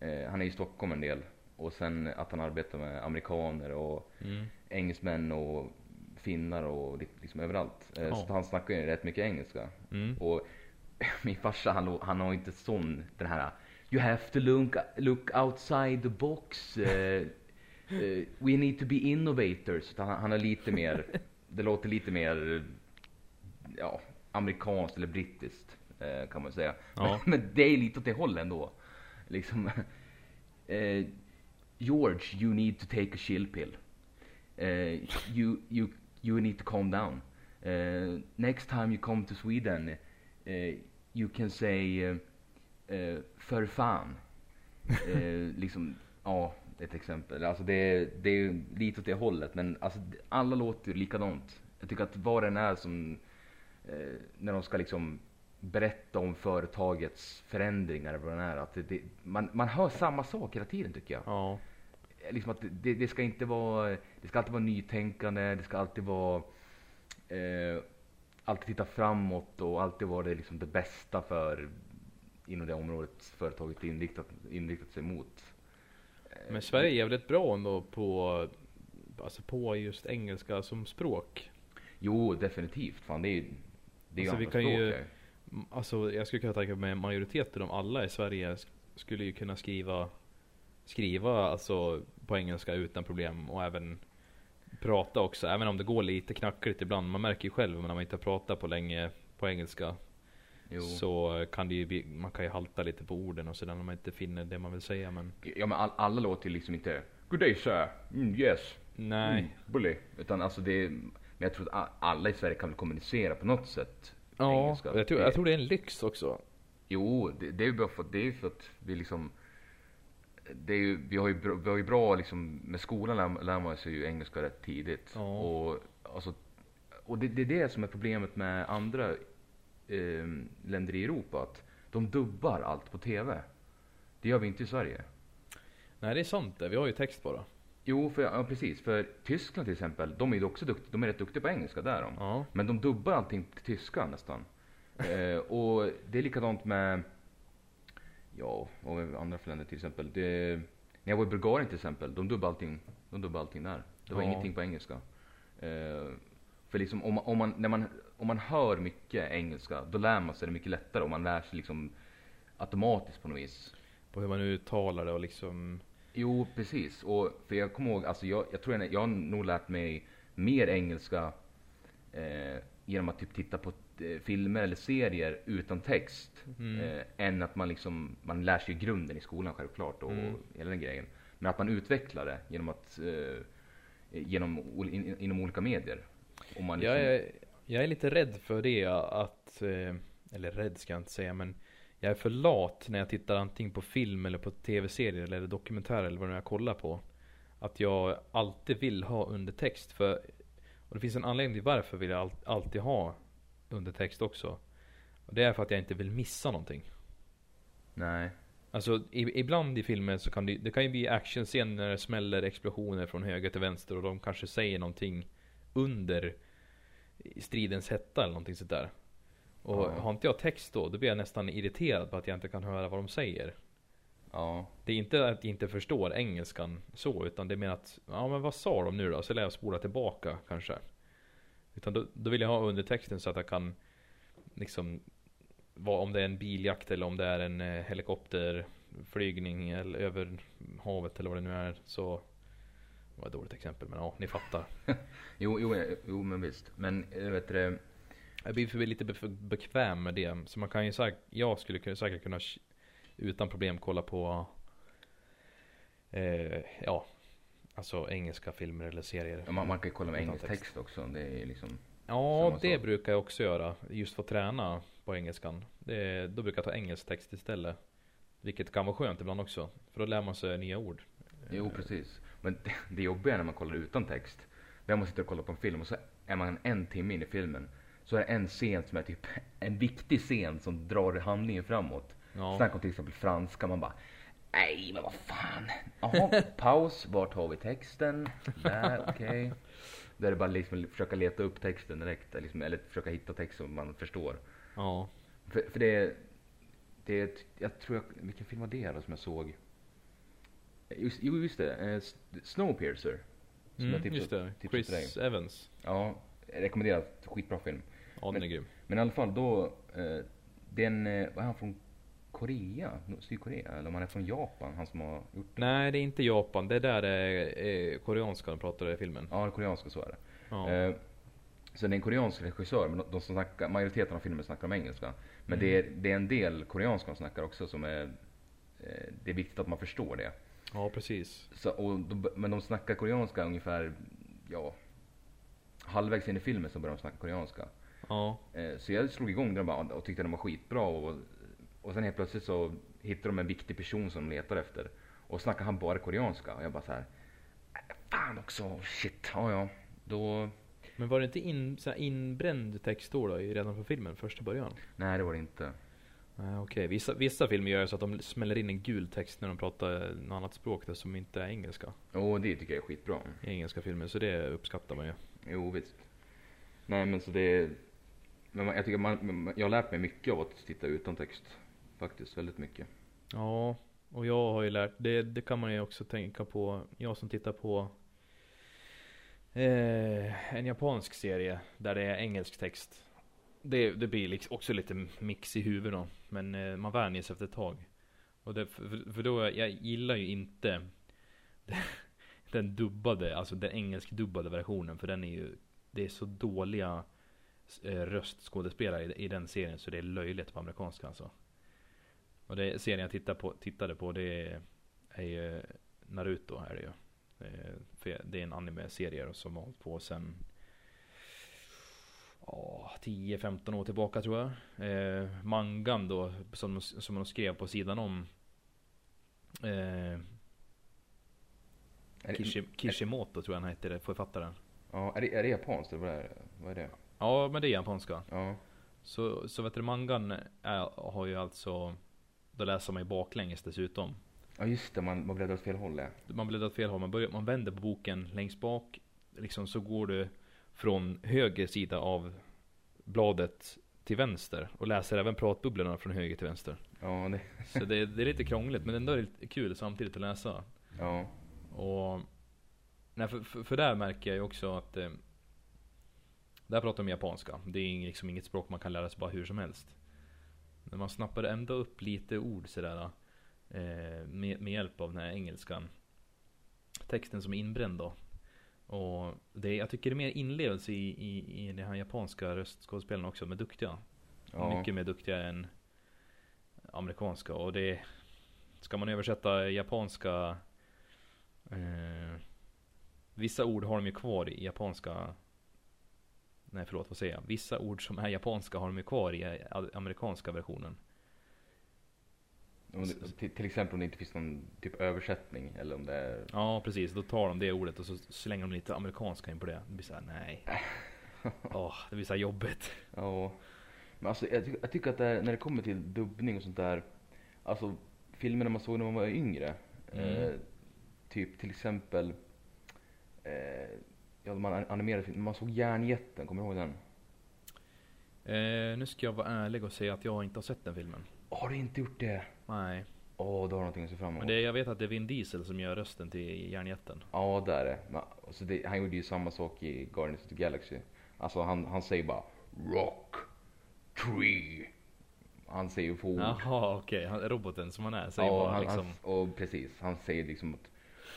eh, han är i Stockholm en del. Och sen att han arbetar med amerikaner och Mm. engelsmän och finnar och li- liksom överallt. Ja. Så han snackar ju rätt mycket engelska. Mm. Och min farsa han, han har inte sån, den här You have to look, look outside the box. eh, eh, we need to be innovators. Han, han är lite mer, det låter lite mer ja, amerikanskt eller brittiskt eh, kan man säga. Ja. Men, men det är lite åt det hållet ändå. Liksom, George, you need to take a chill pill. You, you, you need to calm down. Next time you come to Sweden, eh, you can say eh, eh, för fan. Liksom, ja, ett exempel. Alltså det, det är lite åt det hållet, men alltså, alla låter likadant. Jag tycker att vad den är som, när de ska liksom berätta om företagets förändringar, vad den är, att det, det, man, man hör samma sak hela tiden tycker jag Ja. liksom att det, det ska inte vara, det ska alltid vara nytänkande, det ska alltid vara, eh, alltid titta framåt och alltid vara det, liksom det bästa för inom det området företaget inriktat, inriktat sig mot. Men Sverige är jävligt bra ändå på, alltså på just engelska som språk. Jo, definitivt. Fan, det är det är Alltså, vi kan ju- språk Alltså jag skulle kunna tänka mig majoriteten av alla i Sverige sk- skulle ju kunna skriva Skriva alltså på engelska utan problem och även Prata också, även om det går lite knackligt ibland. Man märker ju själv när man inte har pratat på länge på engelska Jo. Så kan det ju bli, man kan ju halta lite på orden och sådär när man inte finner det man vill säga men Ja, men all, alla låter ju liksom inte Good day sir, mm, yes, Nej mm, bully. Utan alltså det, men jag tror att alla i Sverige kan väl kommunicera på något sätt. Ja, engelska. jag tror, jag tror det är en lyx också Jo, det, det är ju bara för, det är för att vi liksom det ju, vi har ju bra, vi har ju bra liksom, med skolan lär, lär man sig ju engelska rätt tidigt. Ja. Och, alltså, och det, det är det som är problemet med andra eh, länder i Europa. Att de dubbar allt på TV. Det gör vi inte i Sverige. Nej det är sant det, vi har ju text bara Jo, för, ja, precis. För Tyskland till exempel, de är ju också duktiga, de är rätt duktiga på engelska där de. Ja Men de dubbar allting till tyska nästan. eh, och det är likadant med, ja, och andra länder till exempel. Det, när jag var i Bulgarien till exempel, de dubbade allting, de dubbade allting där. Det var Ja. ingenting på engelska. Eh, för liksom om man, om, man, när man, om man hör mycket engelska, då lär man sig det mycket lättare. Om man lär sig liksom automatiskt på något vis. På hur man uttalar det och liksom Jo, precis. Och för jag kommer ihåg, alltså jag, jag tror jag, jag har nog lärt mig mer engelska eh, genom att typ titta på filmer eller serier utan text. Mm. Eh, än att man liksom, man lär sig grunden i skolan självklart och Mm. hela den grejen. Men att man utvecklar det genom att, eh, genom, in, inom olika medier. Om man liksom, Jag är, jag är lite rädd för det att, eh, eller rädd ska jag inte säga men jag är för lat när jag tittar antingen på film eller på tv-serier eller dokumentärer eller vad är jag kollar på. Att jag alltid vill ha undertext för, och det finns en anledning till varför vill jag all, alltid ha undertext också. Och det är för att jag inte vill missa någonting. Nej. Alltså i, ibland i filmer så kan det, det kan ju bli actionscener när det smäller explosioner från höger till vänster och de kanske säger någonting under stridens hetta eller någonting sånt där. Och Ja. har inte jag text då, då blir jag nästan irriterad på att jag inte kan höra vad de säger. Ja. Det är inte att jag inte förstår engelskan så, utan det är mer att, ja men vad sa de nu då? Så lär jag spola tillbaka kanske. Utan då, då vill jag ha undertexten så att jag kan liksom, vad, om det är en biljakt eller om det är en eh, helikopterflygning eller över havet eller vad det nu är. Så, det var ett dåligt exempel men ja, ni fattar. Jo, jo, eh, jo men visst. Men jag vet det. Jag blir för lite be- bekväm med det. Så man kan ju säkert, jag skulle säkert kunna utan problem kolla på eh, ja, alltså engelska filmer eller serier. Man, man kan ju kolla med engelsk text. också. Det är liksom. Ja, det brukar jag också göra. Just för att träna på engelskan. Det, då brukar jag ta engelsk text istället. Vilket kan vara skönt ibland också. För då lär man sig nya ord. Jo Eh, precis. Men det, det jobbiga när man kollar utan text. Det är om man sitter och kollar på en film och så är man en timme in i filmen. Så är det en scen som är typ en viktig scen som drar handlingen framåt. Ja. Snacka om till exempel franska. Man bara. Nej men vad fan. Jaha, paus. Vart har vi texten? Där, okej. Där är det bara liksom försöka leta upp texten direkt. Liksom, eller försöka hitta text som man förstår. ja. För, för det, det jag tror jag, vilken film var det då som jag såg? Just, jo just det, eh, Snowpiercer. Som jag Mm, tipsat- just det. tipsat Chris dig. Evans. Ja, rekommenderat, skitbra film. Ja, den är grym. Men i alla fall då, eh, den, eh, vad är han från Korea? Sydkorea? Eller om han är från Japan, han som har gjort det? Nej, det är inte Japan. Det där är eh, koreanska de pratar i filmen. Ja, är koreanska så är det. Ja. Eh, så det är en koreansk regissör, men de, som snackar, majoriteten av filmen snackar om engelska. Men Mm. det, är, det är en del koreanska de snackar också som är, eh, det är viktigt att man förstår det. ja, precis. Så, och de, men de snackar koreanska ungefär, ja, halvvägs in i filmen så börjar de snacka koreanska. Ja. Eh, så jag slog igång den och tyckte den var skitbra. Och, och sen helt plötsligt så hittade de en viktig person som de letar efter. Och snackar han bara koreanska. Och jag bara så här. "Äh, Fan också, shit, ja ja. Då, Men var det inte in, så inbränd text då, då redan från filmen, första början? nej det var det inte. Nej, okej. Vissa, vissa filmer gör så att de smäller in en gul text när de pratar något annat språk där som inte är engelska. Och det tycker jag är skitbra. I engelska filmer, så det uppskattar man ju. Jo visst. Nej men så det, men jag tycker man- jag har lärt mig mycket av att titta utan text. Faktiskt, väldigt mycket. Ja, och jag har ju lärt, det, det kan man ju också tänka på, jag som tittar på eh, en japansk serie där det är engelsk text. Det, det blir liksom också lite mix i huvudet då, men eh, man vänjer sig efter ett tag. Och det, för, för då, jag gillar ju inte den dubbade, alltså den engelsk-dubbade versionen, för den är ju, det är så dåliga eh, röstskådespelare i, i den serien så det är löjligt på amerikanska alltså. Och det serien jag tittar på, tittade på det är, ju Naruto är det ju. För Det är en anime-serie som har hållit på sen ja, 10-15 år tillbaka tror jag. Eh, mangan då som, som de skrev på sidan om eh, Kishi, Kishimoto tror jag han heter, författaren. ja, är det, är det japanskt eller vad är det? Vad är det? Ja men det är japanska. Ja. Så, så vet du, mangan är, har ju alltså Då läser man ju baklänges dessutom. Ja just det, man, man bläddrar åt fel håll ja. Man bläddrar åt fel håll, man, börjar, man vänder på boken längst bak. Liksom så går du från höger sida av bladet till vänster. Och läser även pratbubblorna från höger till vänster. Ja, det, Så det, det är lite krångligt men ändå är det lite kul samtidigt att läsa. ja. Och nej, för, för, för där märker jag ju också att eh, Där pratar de japanska. Det är liksom inget språk man kan lära sig bara hur som helst. Men man snappar ändå upp lite ord sådär. Eh, med, med hjälp av den här engelskan. Texten som är inbränd då. Och det, jag tycker det är mer inlevelse i, i, i den här japanska röstskådespelarna också. De är duktiga. ja. Mycket mer duktiga än amerikanska. Och det Ska man översätta japanska eh, Vissa ord har de ju kvar i japanska Nej förlåt, vad säger jag? Vissa ord som är japanska har de ju kvar i a- amerikanska versionen. Till, till exempel om det inte finns någon typ översättning eller om det är... Ja precis, då tar de det ordet och så slänger de lite amerikanska in på det. Det blir såhär, nej. Åh, det blir såhär jobbigt. Ja. Men alltså jag, ty- jag tycker att det, är- när det kommer till dubbning och sånt där, alltså filmerna man såg när man var yngre, Mm. eh, typ till exempel, eh, ja man animerade film, man såg Järnjätten, kommer du ihåg den? Eh, nu ska jag vara ärlig och säga att jag inte har sett den filmen. Har du inte gjort det? Nej. Åh, då har du någonting att se fram emot. Men det, jag vet att det är Vin Diesel som gör rösten till Järnjätten. Ja, det är det. Men, alltså det. Han gjorde ju samma sak i Guardians of the Galaxy. Alltså han, han säger bara Rock, Tree. Han säger ju få ord. Jaha okej, Han- roboten som han är säger Ja, bara han, liksom. han, och precis. Han säger liksom att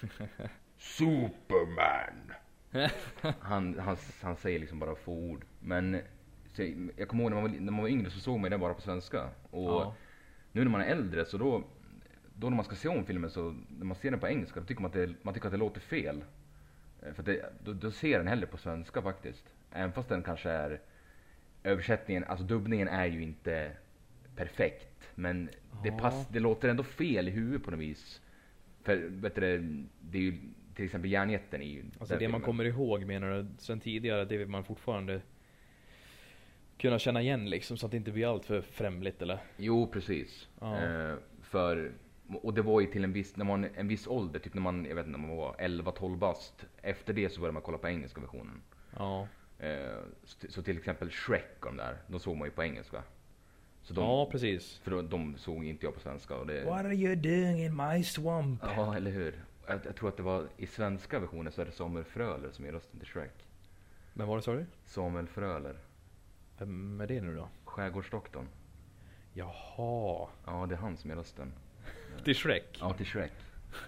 Superman. han, han, han säger liksom bara få ord. Men så, jag kommer ihåg när man, var, när man var yngre så såg man det bara på svenska. Och Ja. nu när man är äldre så då, då när man ska se om filmen så när man ser den på engelska då tycker man att det, man tycker att det låter fel. Eh, För det, då, då ser den hellre på svenska faktiskt. Även fast den kanske är översättningen, alltså dubbningen är ju inte perfekt. Men det, pass, det låter ändå fel i huvudet på något vis. För vet du, det är ju till exempel Järnjätten i Alltså det man filmen. kommer ihåg menar du sen tidigare, det vill man fortfarande kunna känna igen liksom så att det inte blir allt för främligt eller? Jo, precis. Ja. Eh, för, och det var ju till en viss, när man, en viss ålder, typ när man, jag vet inte, när man var 11-12 bast. Efter det så började man kolla på engelska versionen. Ja. Eh, så, så till exempel Shrek och de där, de såg man ju på engelska. Så de, ja precis. För de, de såg inte jag på svenska. Och det, What are you doing in my swamp? Ja, eller hur. Jag, jag tror att det var i svenska versionen så är det Samuel Fröler som är rösten till Shrek. Men vad sa du? Samuel Fröler, Vem är det nu då? Skärgårdsdoktorn. Jaha. Ja, det är han som är rösten. Till Shrek? Ja, till Shrek.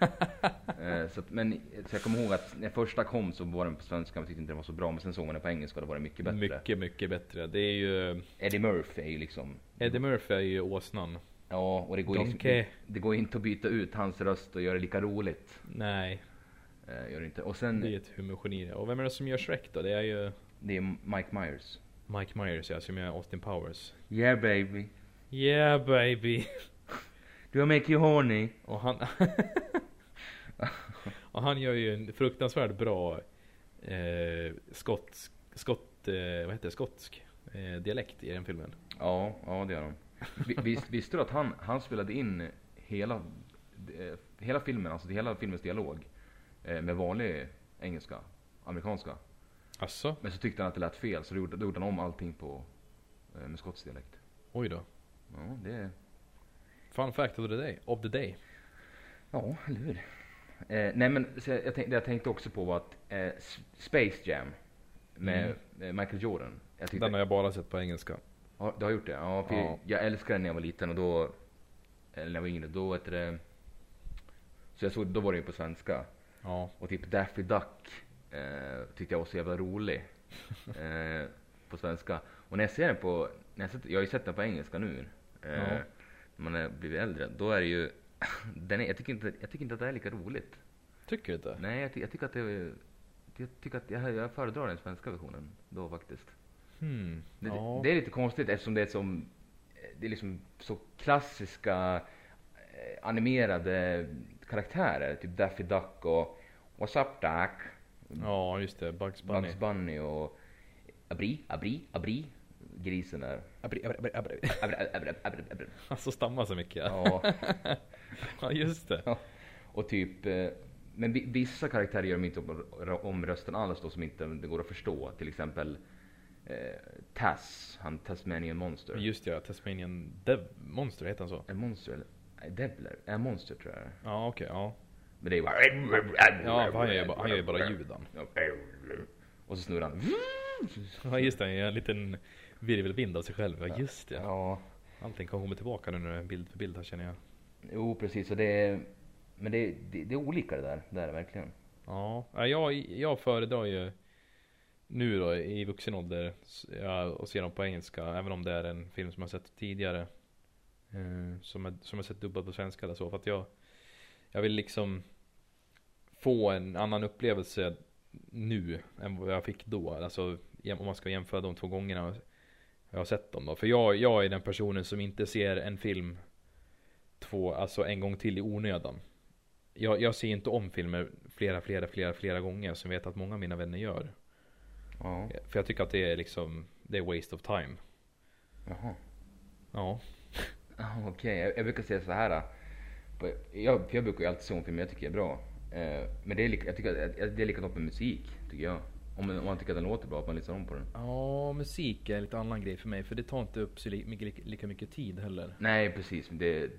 eh, så, att, men så jag kommer ihåg att när första kom så var den på svenska, man tyckte inte den var så bra. Men sen såg man den på engelska och då var det mycket bättre. Mycket, mycket bättre. Det är ju... Eddie Murphy är ju liksom... Eddie Murphy är ju åsnan. Ja, och det går ju liksom, det, går inte att byta ut hans röst och göra det lika roligt. Nej, Eh, gör det inte. Och sen, det är ett humorgeni. Och vem är det som gör Shrek då? Det är ju det är Mike Myers. Mike Myers ja, som gör Austin Powers. Yeah baby, Yeah baby! do I make you horny? Och han... och han gör ju en fruktansvärt bra eh, skotsk, skott, eh, vad heter det, skotsk eh, dialekt i den filmen. Ja, ja det gör de. Vi- Visst, visste du att han, han spelade in hela, eh, hela filmen, alltså hela filmens dialog eh, med vanlig engelska, amerikanska. Asså? Men så tyckte han att det lät fel så då gjorde, då gjorde han om allting på, eh, med skotsk dialekt. Oj då. Ja, det Fun fact of the day. Of the day. Ja, eller hur? Eh, nej men jag, tänkte, det jag tänkte också på var att eh, Space Jam med eh, Michael Jordan. Jag tyckte, Den har jag bara sett på engelska. Ja, du har gjort det? Ja, för Ja. jag älskade den när jag var liten och då, eller när jag var yngre, då vet det Så jag såg, då var det ju på svenska. Ja. Och typ Daffy Duck eh, tyckte jag var så jävla rolig. eh, på svenska. Och när jag ser den på, när jag, sett, jag har ju sett den på engelska nu. Eh, Ja. När man är blivit äldre. Då är det ju, den är, jag, tycker inte, jag tycker inte att det är lika roligt. Tycker du inte? Nej, jag, ty, jag tycker att det är, jag tycker att jag, jag föredrar den svenska versionen då faktiskt. Hmm. Det, ja. det är lite konstigt eftersom det är som, det är liksom så klassiska eh, animerade karaktärer. Typ Daffy Duck och What's up Duck? ja, just det. Bugs Bunny. Bugs Bunny och Abri, Abri, Abri. Grisen där. Abri, abri, abri, abri. Abri, abri, abri, abri. Alltså stammar så mycket. Ja. Ja, just det. Och typ, eh, men vi- vissa karaktärer gör de inte om, om rösten alls då som inte det går att förstå. Till exempel eh, Taz, han Tasmanian Monster. Just ja, Tasmanian Dev Monster heter han så? En monster eller? Nej, Devler? En monster tror jag är. Ja, okej, ja. Men det är bara... Ja, han gör ju bara, han gör bara ljud. Och så snurrar han. Ja, just det. Han gör en liten virvelvind av sig själv. Ja, just det. Ja, Allting komma tillbaka nu när det är bild för bild här känner jag. jo precis. Och det är, men det, det, det är olika det där. Det är det verkligen. Ja, ja, jag, jag föredrar ju nu då i vuxen ålder ja, och se dem på engelska. Även om det är en film som jag sett tidigare. Eh, som, jag, som jag sett dubbad på svenska eller så. För att jag, jag vill liksom få en annan upplevelse nu än vad jag fick då. Alltså om man ska jämföra de två gångerna jag har sett dem då. För jag, jag är den personen som inte ser en film två, alltså en gång till i onödan. Jag, jag ser inte om filmer flera, flera, flera, flera gånger som jag vet att många av mina vänner gör. Ja. För jag tycker att det är liksom, det är waste of time. Jaha. Ja. Ah, Okej, jag, jag brukar säga så här. på- Jag, jag brukar ju alltid se om filmer jag tycker är bra. Eh, men det är, lika, jag tycker att det är likadant med musik, tycker jag. Om man, om man tycker att den låter bra, att man lyssnar om på den. Ja, musik är en lite annan grej för mig. För det tar inte upp så mycket, lika, mycket tid heller. Nej, precis. Det,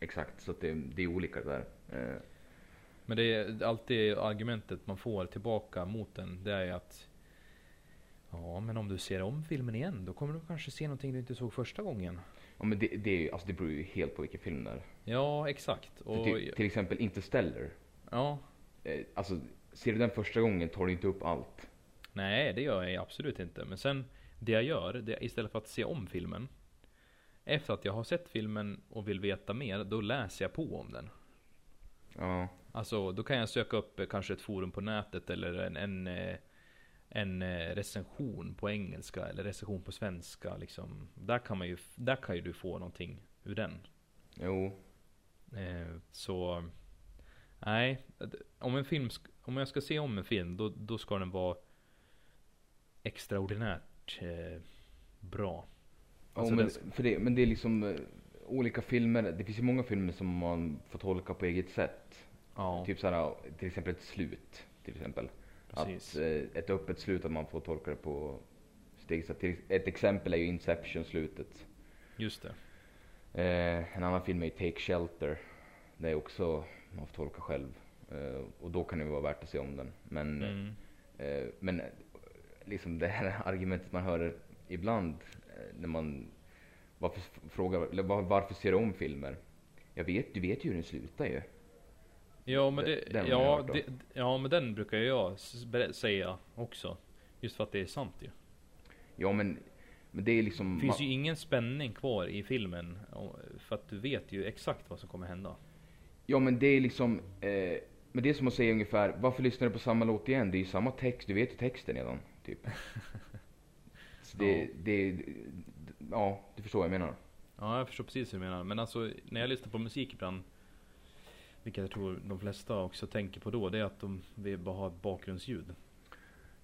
exakt, så att det, det är olika där. Eh, Men det är alltid argumentet man får tillbaka mot den. Det är att Ja, men om du ser om filmen igen, då kommer du kanske se någonting du inte såg första gången. ja, men det, det, är, ju- alltså, det beror ju helt på vilken film det är. Ja, exakt. Och, till, till exempel Interstellar. ja, Eh, alltså, ser du den första gången tar du inte upp allt. nej, det gör jag absolut inte. Men sen, det jag gör, det istället för att se om filmen. Efter att jag har sett filmen och vill veta mer, då läser jag på om den. Ja, Alltså, då kan jag söka upp eh, kanske ett forum på nätet eller en, en, eh, en eh, recension på engelska eller recension på svenska liksom. Där kan man ju, där kan ju du få någonting ur den. jo. Eh, så, nej. Om en film, om jag ska se om en film, då, då ska den vara extraordinärt eh, bra. Ja, Alltså men, den- för det, men det är liksom eh, olika filmer. Det finns ju många filmer som man får tolka på eget sätt. Ja, Typ såhär, till exempel ett slut. Till exempel. Precis. Att eh, ett öppet slut, att man får tolka det på steg. Så till, ett exempel är ju Inception-slutet. Just det. Eh, en annan film är Take Shelter. Det är också, man får tolka själv. Eh, och då kan det vara värt att se om den. Men, Mm. eh, men eh, liksom det här argumentet man hör ibland eh, när man varför frågar, varför ser du om filmer? Jag vet, du vet ju hur den slutar ju. Ja men, det, den ja, det, ja men den brukar jag säga också. Just för att det är sant ju. Ja men, men det är liksom... Det finns ju ingen spänning kvar i filmen. För att du vet ju exakt vad som kommer hända. Ja men det är liksom, eh, men det är som att säga ungefär, varför lyssnar du på samma låt igen? Det är ju samma text, du vet ju texten redan. Typ. Så det, Ja. det, ja du förstår vad jag menar. Ja jag förstår precis hur du menar. Men alltså när jag lyssnar på musik ibland. Vilket jag tror de flesta också tänker på då. Det är att de vill bara ha ett bakgrundsljud.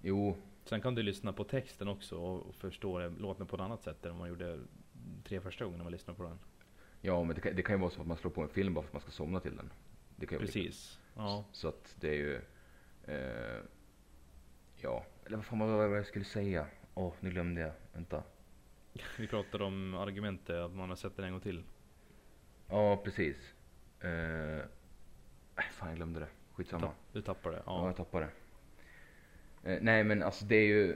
Jo, Sen kan du lyssna på texten också och förstå det- låten på ett annat sätt än man gjorde tre första gångerna man lyssnade på den. ja men det kan, det kan ju vara så att man slår på en film bara för att man ska somna till den. Det kan ju vara lika. Precis. Ja. Så att det är ju, eh, ja, eller vad fan var det jag skulle säga? Åh, nu glömde jag. Vänta. Vi pratade om argumentet att man har sett den en gång till. Ja, precis. Eh, äh, fan, jag glömde det. Skitsamma. Tapp, du tappade det. Ja, Ja. jag tappade det. Eh, nej, men alltså det är ju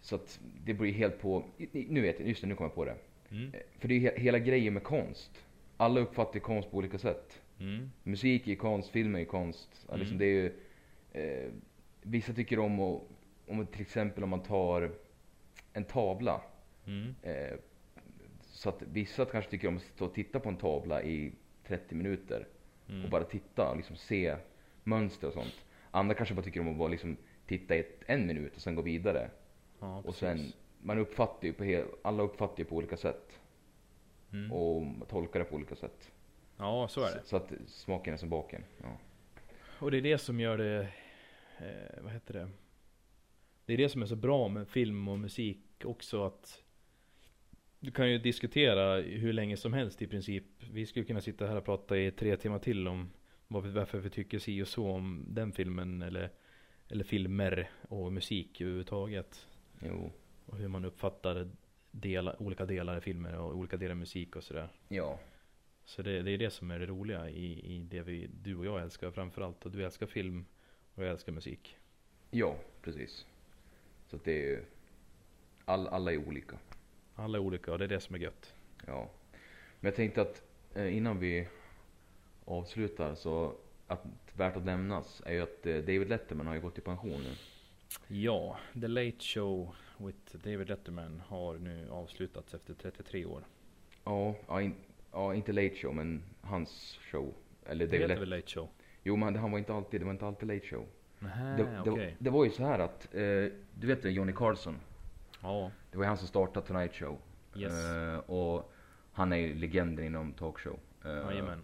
så att det beror helt på. Nu vet jag, just det, nu kommer jag på det. Mm. Eh, För det är ju he- hela grejen med konst. Alla uppfattar konst på olika sätt. Mm. Musik är konst, film är konst. Liksom Mm. det är ju, eh, vissa tycker om att, om till exempel om man tar en tavla. Mm. Eh, så att vissa kanske tycker om att stå och titta på en tavla i 30 minuter. Mm. och bara titta och liksom se mönster och sånt. Andra kanske bara tycker om att bara liksom titta i ett, en minut och sen gå vidare. Ja, och sen, man uppfattar ju på hel, alla uppfattar ju på olika sätt. Mm. Och tolkar det på olika sätt. Ja, så är det. Så, så att smaken är som baken. Ja. Och det är det som gör det, eh, vad heter det? Det är det som är så bra med film och musik också att du kan ju diskutera hur länge som helst i princip. Vi skulle kunna sitta här och prata i tre timmar till om vi, varför vi tycker si och så om den filmen eller, eller filmer och musik överhuvudtaget. Jo. Och hur man uppfattar delar, olika delar i filmer och olika delar i musik och sådär. Ja. Så det, det är det som är det roliga i, i det vi, du och jag älskar framförallt. Och du älskar film och jag älskar musik. Ja, precis. Så det är ju, all, alla är olika. Alla är olika och det är det som är gött. Ja. Men jag tänkte att eh, innan vi avslutar så att värt att nämnas är ju att eh, David Letterman har ju gått i pension nu. Ja, The Late Show with David Letterman har nu avslutats efter 33 år. Ja, ja, in, ja, inte Late Show men hans show. Eller Det David heter Let- väl Late Show? Jo men han var inte alltid, det var inte alltid Late Show. Nähä, det, det, okej. det var ju så här att, eh, du vet det, Johnny Carlson. Ja, Det var han som startade Tonight Show. yes. Eh, och han är ju legenden inom talkshow. Jajamän.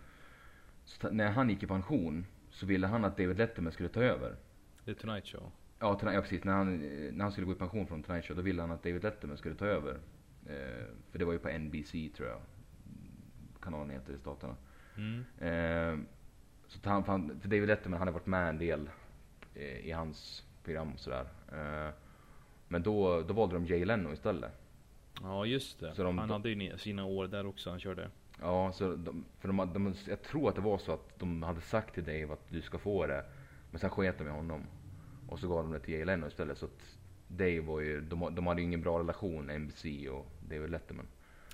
så när han gick i pension så ville han att David Letterman skulle ta över. The Tonight Show. Ja, ja precis. När han, när han skulle gå i pension från Tonight Show då ville han att David Letterman skulle ta över Eh, för det var ju på NBC tror jag. Kanalen heter i Staterna. Mm. Eh, så han, för, David Letterman han har varit med en del eh, i hans program och sådär. Eh, men då, då valde de Jay Leno istället. Ja just det. De- han hade ju sina år där också, han körde. Ja, så de, för de, de, jag tror att det var så att de hade sagt till Dave att du ska få det. Men sen sket de i honom. Och så gav de det till Jay Leno istället. Så att Dave var ju, de, de hade ju ingen bra relation, NBC och David Letterman.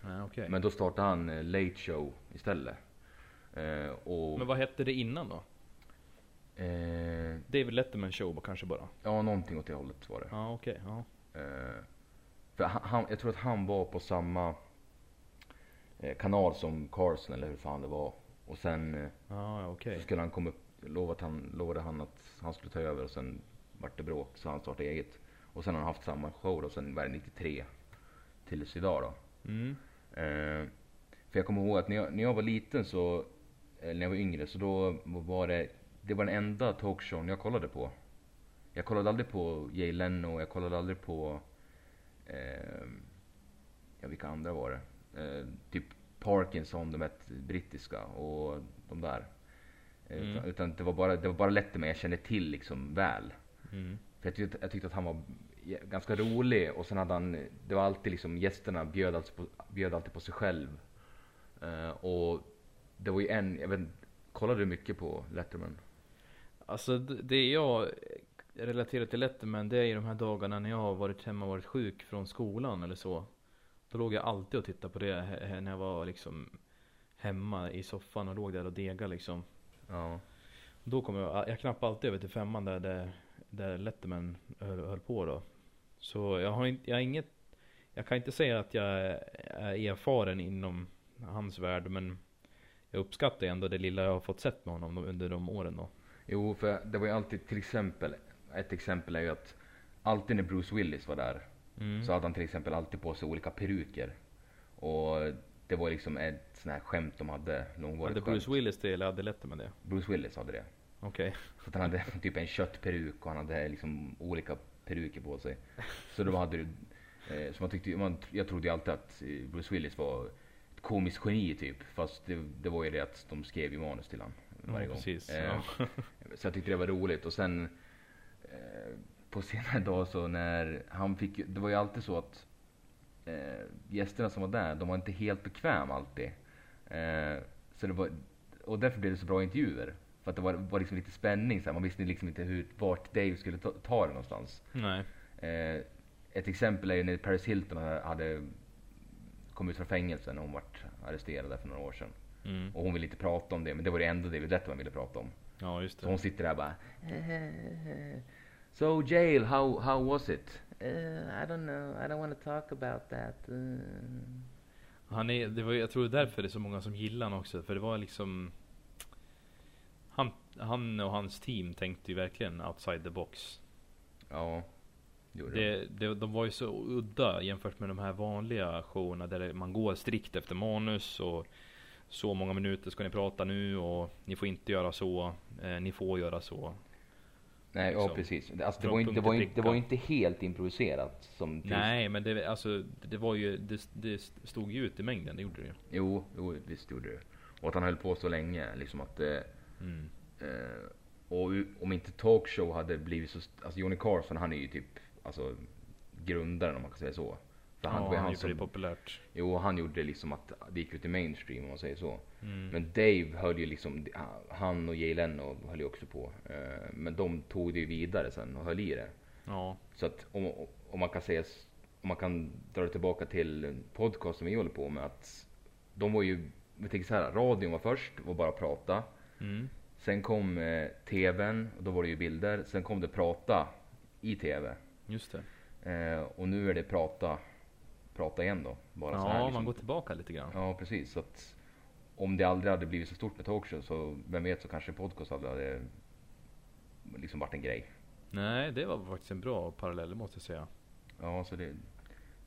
Ja, okej. Men då startade han eh, Late Show istället. Eh, och, Men vad hette det innan då? Eh, David Letterman show kanske bara? ja, någonting åt det hållet var det. Ja okej, ja. Eh, för han, jag tror att han var på samma eh, kanal som Carson eller hur fan det var. Och sen eh, Ja okej. så skulle han komma upp, lovat han, lovade han att han skulle ta över och sen vart det bråk så han startade eget. Och sen har han haft samma show då sen var det 93 tills idag då. Mm. Eh, för jag kommer ihåg att när jag, när jag var liten så, eller när jag var yngre så då var det, det var den enda talkshowen jag kollade på. Jag kollade aldrig på Jay Leno, jag kollade aldrig på, eh, ja vilka andra var det? Eh, typ Parkinson, de ett brittiska och de där. Eh, Mm. Utan, utan det var bara, det var bara Letterman jag kände till liksom väl. Mm. För jag tyckte, jag tyckte att han var ganska rolig och sen hade han, det var alltid liksom gästerna bjöd alltid på, bjöd alltid på sig själv. Eh, och det var ju en, jag vet inte, kollade du mycket på Letterman? Alltså det jag relaterar till Letterman det är ju de här dagarna när jag har varit hemma och varit sjuk från skolan eller så. Då låg jag alltid och tittade på det när jag var liksom hemma i soffan och låg där och degade liksom. Ja. Då kom jag, jag knappade alltid över till femman där, där, där Letterman höll, höll på då. Så jag har inte, jag har inget, jag kan inte säga att jag är erfaren inom hans värld men jag uppskattar ändå det lilla jag har fått sett med honom under de åren då. Jo, för det var ju alltid till exempel, ett exempel är ju att alltid när Bruce Willis var där Mm. så hade han till exempel alltid på sig olika peruker. Och det var liksom ett sånt här skämt de hade, långvarigt Hade skämt. Bruce Willis det eller hade Letterman det? Bruce Willis hade det. Okej. Så att han hade typ en köttperuk och han hade liksom olika peruker på sig. Så då hade du, eh, så man tyckte, man, jag trodde ju alltid att eh, Bruce Willis var ett komiskt geni typ. Fast det, det var ju det att de skrev ju manus till honom varje gång. precis. Eh, Ja. Så jag tyckte det var roligt och sen eh, på senare dag så när han fick, det var ju alltid så att eh, gästerna som var där, de var inte helt bekväma alltid. Så det var, och därför blev det så bra intervjuer. För att det var, var liksom lite spänning, så här. man visste liksom inte hur, vart Dave skulle ta, ta det någonstans. Nej. Ett exempel är ju när Paris Hilton hade, kommit ut från fängelsen och hon vart arresterad för några år sedan. Mm. Och hon ville inte prata om det, men det var det enda David Letterman ville prata om. Ja just Så det. hon sitter där bara So jail, how, how was it? Uh, I don't know, I don't want to talk about that. Uh. Han är, det var, jag tror därför det är så många som gillar honom också. För det var liksom han, han och hans team tänkte ju verkligen outside the box. Ja, det gjorde det. Det, det, de var ju så udda jämfört med de här vanliga showerna där det- man går strikt efter manus och så många minuter ska ni prata nu och ni får inte göra så, eh, ni får göra så. Nej, ja liksom. precis. Det- Alltså, det, var inte, det, var inte, det var inte helt improviserat. Som Nej men det, alltså, det var ju, det, det stod ju ut i mängden, det gjorde det ju. Jo, jo, visst gjorde det. Och att han höll på så länge. Liksom att, eh, Mm. eh, och om inte talkshow hade blivit så... Alltså Johnny Carson han är ju typ alltså, grundaren om man kan säga så. För han, ja, han han gjorde det som, populärt. jo, han gjorde liksom att det gick ut i mainstream om man säger så. Mm. Men Dave höll ju liksom, han och Jay Leno höll ju också på. Eh, Men de tog det ju vidare sen och höll i det. Ja. Så att om, om man kan säga, om man kan dra det tillbaka till podcasten vi håller på med att de var ju, vi tänker så här, radion var först, var bara prata. Mm. Sen kom eh, TVn, och då var det ju bilder. Sen kom det prata i TV. Just det. Eh, och nu är det prata, prata igen då. Bara så Ja, här, liksom. man går tillbaka lite grann. Ja, precis. Så att om det aldrig hade blivit så stort med talkshow så vem vet så kanske podcast aldrig hade liksom varit en grej. Nej, det var faktiskt en bra parallell måste jag säga. Ja, så det,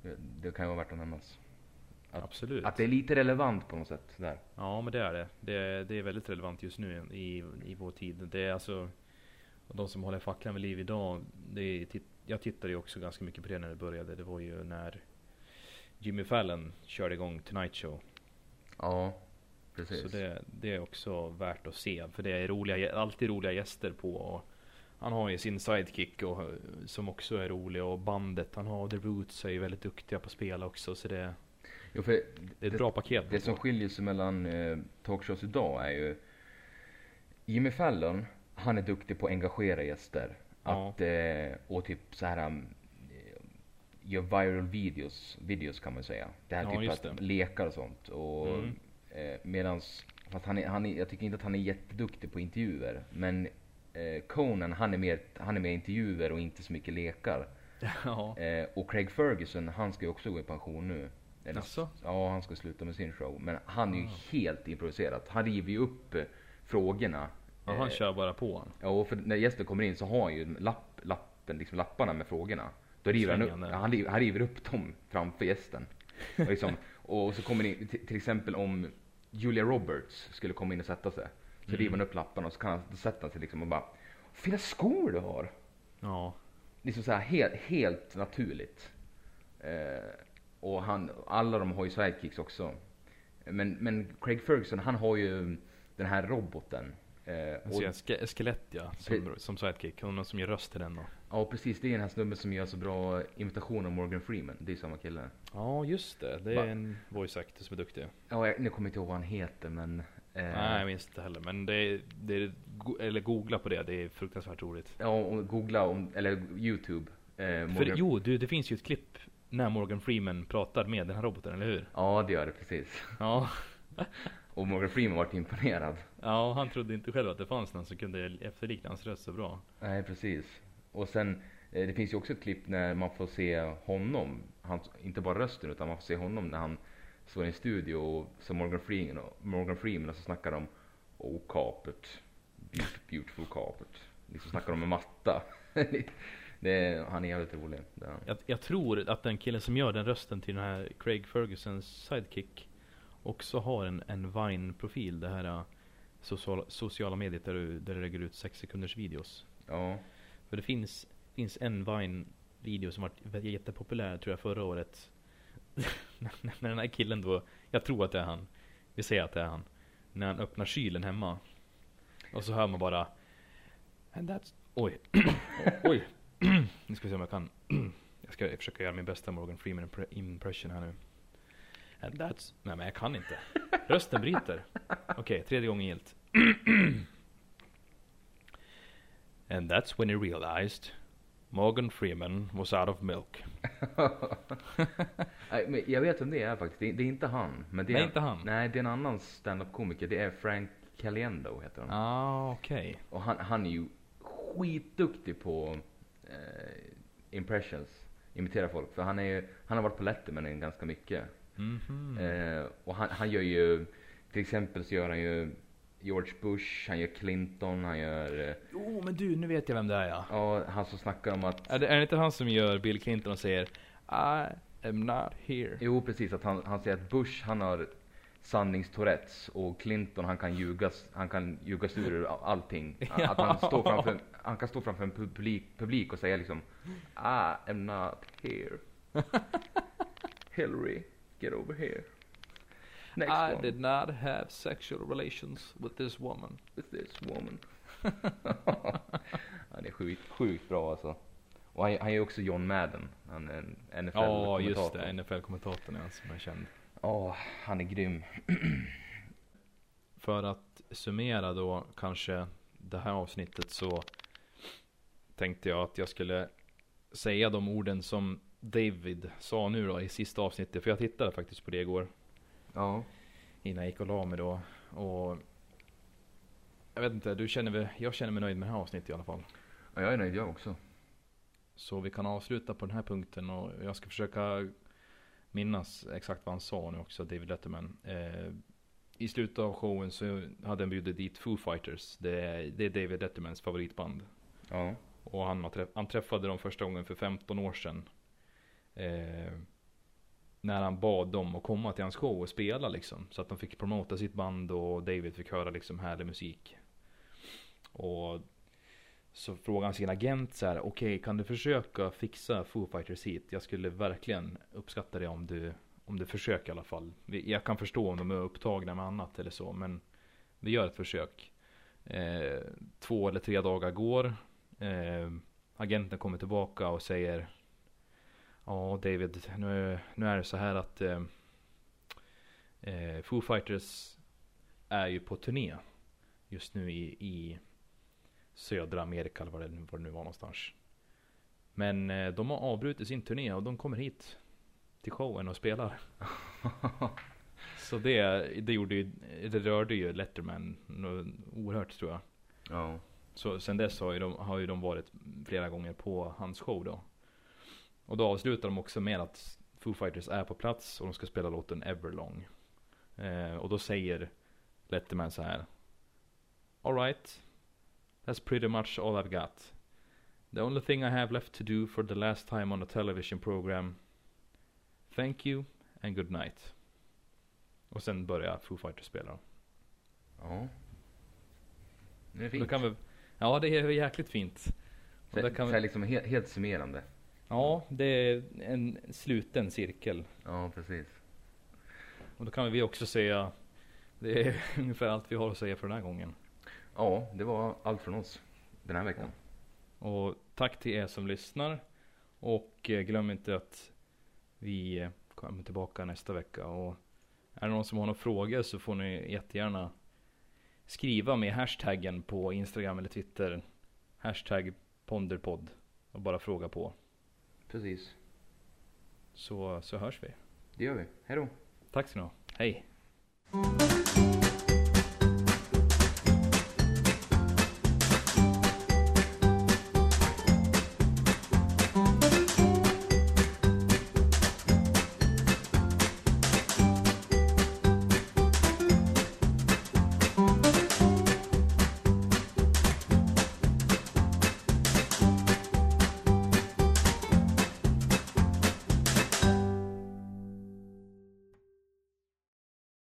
det, det kan ju vara värt att nämnas. Att- Absolut. Att det är lite relevant på något sätt. Där. Ja, men det är det. Det det är väldigt relevant just nu i, i vår tid. Det är alltså de som håller facklan vid liv idag. Det är, jag tittade ju också ganska mycket på det när det började. Det var ju när Jimmy Fallon körde igång Tonight Show. Ja, precis. Så det, det är också värt att se. För det är roliga, alltid roliga gäster på. Han har ju sin sidekick och, som också är rolig. Och bandet han har, The Roots, är ju väldigt duktiga på att spela också. Så det, Jo, för det är ett bra paket. Det som skiljer sig mellan eh, talkshows idag är ju Jimmy Fallon, han är duktig på att engagera gäster. Ja. Att, eh, och typ så här gör viral videos, videos kan man säga. Det här Ja, typ att det. lekar och sånt. Och, Mm. eh, medans, fast han är, han är, jag tycker inte att han är jätteduktig på intervjuer. Men eh, Conan, han är, mer, han är mer intervjuer och inte så mycket lekar. ja. Eh, och Craig Ferguson, han ska ju också gå i pension nu. Eller? Ja, han ska sluta med sin show. Men han är ju Ah. helt improviserat. Han river ju upp eh, frågorna. ja, han Eh, kör bara på. Ja, och för när gästen kommer in så har han ju lapp, lappen, liksom lapparna med frågorna. Då river han upp, han river, han river upp dem framför gästen. Och, liksom, och så kommer in, till, exempel om Julia Roberts skulle komma in och sätta sig. Så Mm. river han upp lapparna och så kan han, han sig liksom och bara Fina skor du har! Ja. liksom så här helt, helt naturligt. Eh, och han, alla de har ju sidekicks också. Men, men Craig Ferguson, han har ju den här roboten. Eh, Jag och, ske- skelett ja, som, som sidekick. Någon som ger röst till den då. ja precis, det är den här snubben som gör så bra imitation av Morgan Freeman. Det är samma kille. Ja, just det. Det är Va? en voice actor som är duktig. Ja, jag, nu kommer jag inte ihåg vad han heter men... Eh, Nej, jag minns inte heller. Men det är, det är, eller googla på det. Det är fruktansvärt roligt. Ja, och googla om, eller Youtube. Eh, För jo, du, det finns ju ett klipp när Morgan Freeman pratar med den här roboten, eller hur? Ja, det gör det precis. Ja. Och Morgan Freeman vart imponerad. Ja, han trodde inte själv att det fanns någon som kunde efterlikna hans röst så bra. Nej, precis. Och sen, eh, det finns ju också ett klipp när man får se honom, han, inte bara rösten utan man får se honom när han står i en studio och som Morgan Freeman och, Morgan Freeman och så snackar de Oh carpet, beautiful, carpet. Liksom snackar de med matta. är, han är jävligt rolig. Är. Jag, jag tror att den killen som gör den rösten till den här Craig Fergusons sidekick också har en, en Vine-profil. Det här äh, social, sociala mediet där du, där du lägger ut 6 sekunders videos. Ja, För det finns, finns en Vine-video som var jättepopulär tror jag förra året. när den här killen då, jag tror att det är han. Vi säger att det är han. När han öppnar kylen hemma. Och så hör man bara And that's... Oj. Oj. nu ska vi se om jag kan. jag ska försöka göra min bästa Morgan Freeman impre- impression här nu. And that's... Nej men jag kan inte. Rösten bryter. Okej, tredje gången gillt. And that's when he realized Morgan Freeman was out of milk. Nej, jag vet vem det är faktiskt. Det är, det är inte han. Men det är Nej, inte han. Nej, det är en annan stand-up komiker. Det är Frank Caliendo heter han. Ah, okej. Och han, han är ju skitduktig på eh, impressions. Imitera folk. För han, är, ju- han har varit på Letterman ganska mycket. Mhm. Eh, och han, han gör ju, till exempel så gör han ju George Bush, han gör Clinton, han gör, eh, Jo, men du, nu vet jag vem det är ja. ja han som snackar om att, Är det, är det inte han som gör Bill Clinton och säger I am not here? jo precis att han, han säger att Bush han har sanningstourettes och Clinton han kan ljugas, han kan ljugas ur allting. Ja. Att han, står framför, han kan stå framför en publik, publik och säga liksom I am not here. Hillary, get over here. Next I one. did not have sexual relations with this woman. with this woman. han är sjukt, sjukt bra alltså. Och han, han är ju också John Madden. Han är en NFL Ja, just det. NFL-kommentatorn är han som är känd. Ja, han är grym. För att summera då kanske det här avsnittet så tänkte jag att jag skulle säga de orden som David sa nu då i sista avsnittet. För jag tittade faktiskt på det igår Ja. innan jag gick och la mig då. Och jag vet inte, du känner väl, jag känner mig nöjd med det här avsnittet i alla fall. ja, jag är nöjd jag också. Så vi kan avsluta på den här punkten och jag ska försöka minnas exakt vad han sa nu också, David Letterman. Eh, I slutet av showen så hade han bjudit dit Foo Fighters. Det är, det är David Lettermans favoritband. Ja. Och han, träff- han träffade dem första gången för 15 år sedan. Eh, när han bad dem att komma till hans show och spela liksom. Så att de fick promota sitt band och David fick höra liksom härlig musik. Och så frågade han sin agent så här, okej kan du försöka fixa Foo Fighters hit? Jag skulle verkligen uppskatta det om du, om du försöker i alla fall. Jag kan förstå om de är upptagna med annat eller så, men vi gör ett försök. Eh, två eller tre dagar går. Eh, agenten kommer tillbaka och säger Ja David, nu, nu är det så här att eh, eh, Foo Fighters är ju på turné just nu i, i södra Amerika eller vad det, vad det nu var någonstans. Men eh, de har avbrutit sin turné och de kommer hit till showen och spelar. Så det, det gjorde ju, det rörde ju Letterman oerhört tror jag. Ja. Så sen dess har ju, de, har ju de varit flera gånger på hans show då. Och då avslutar de också med att Foo Fighters är på plats och de ska spela låten Everlong. Eh, och då säger Letterman så här. Alright. That's pretty much all I've got. The only thing I have left to do for the last time on a television program. Thank you and good night. Och sen börjar Foo Fighters spela. Ja. Det är Då fint. kan vi, ja det är jäkligt fint. Och Så, kan så vi, här liksom helt, helt summerande. Ja, det är en sluten cirkel. Ja, precis. Och då kan vi också säga, det är ungefär allt vi har att säga för den här gången. Ja, det var allt från oss den här veckan. Och tack till er som lyssnar. Och eh, glöm inte att vi eh, kommer tillbaka nästa vecka. Och är det någon som har några frågor så får ni jättegärna skriva med hashtaggen på Instagram eller Twitter. Hashtag ponderpodd. Och bara fråga på. Precis. Så, så hörs vi. Det gör vi. Hej då. Tack så ni ha. Hej.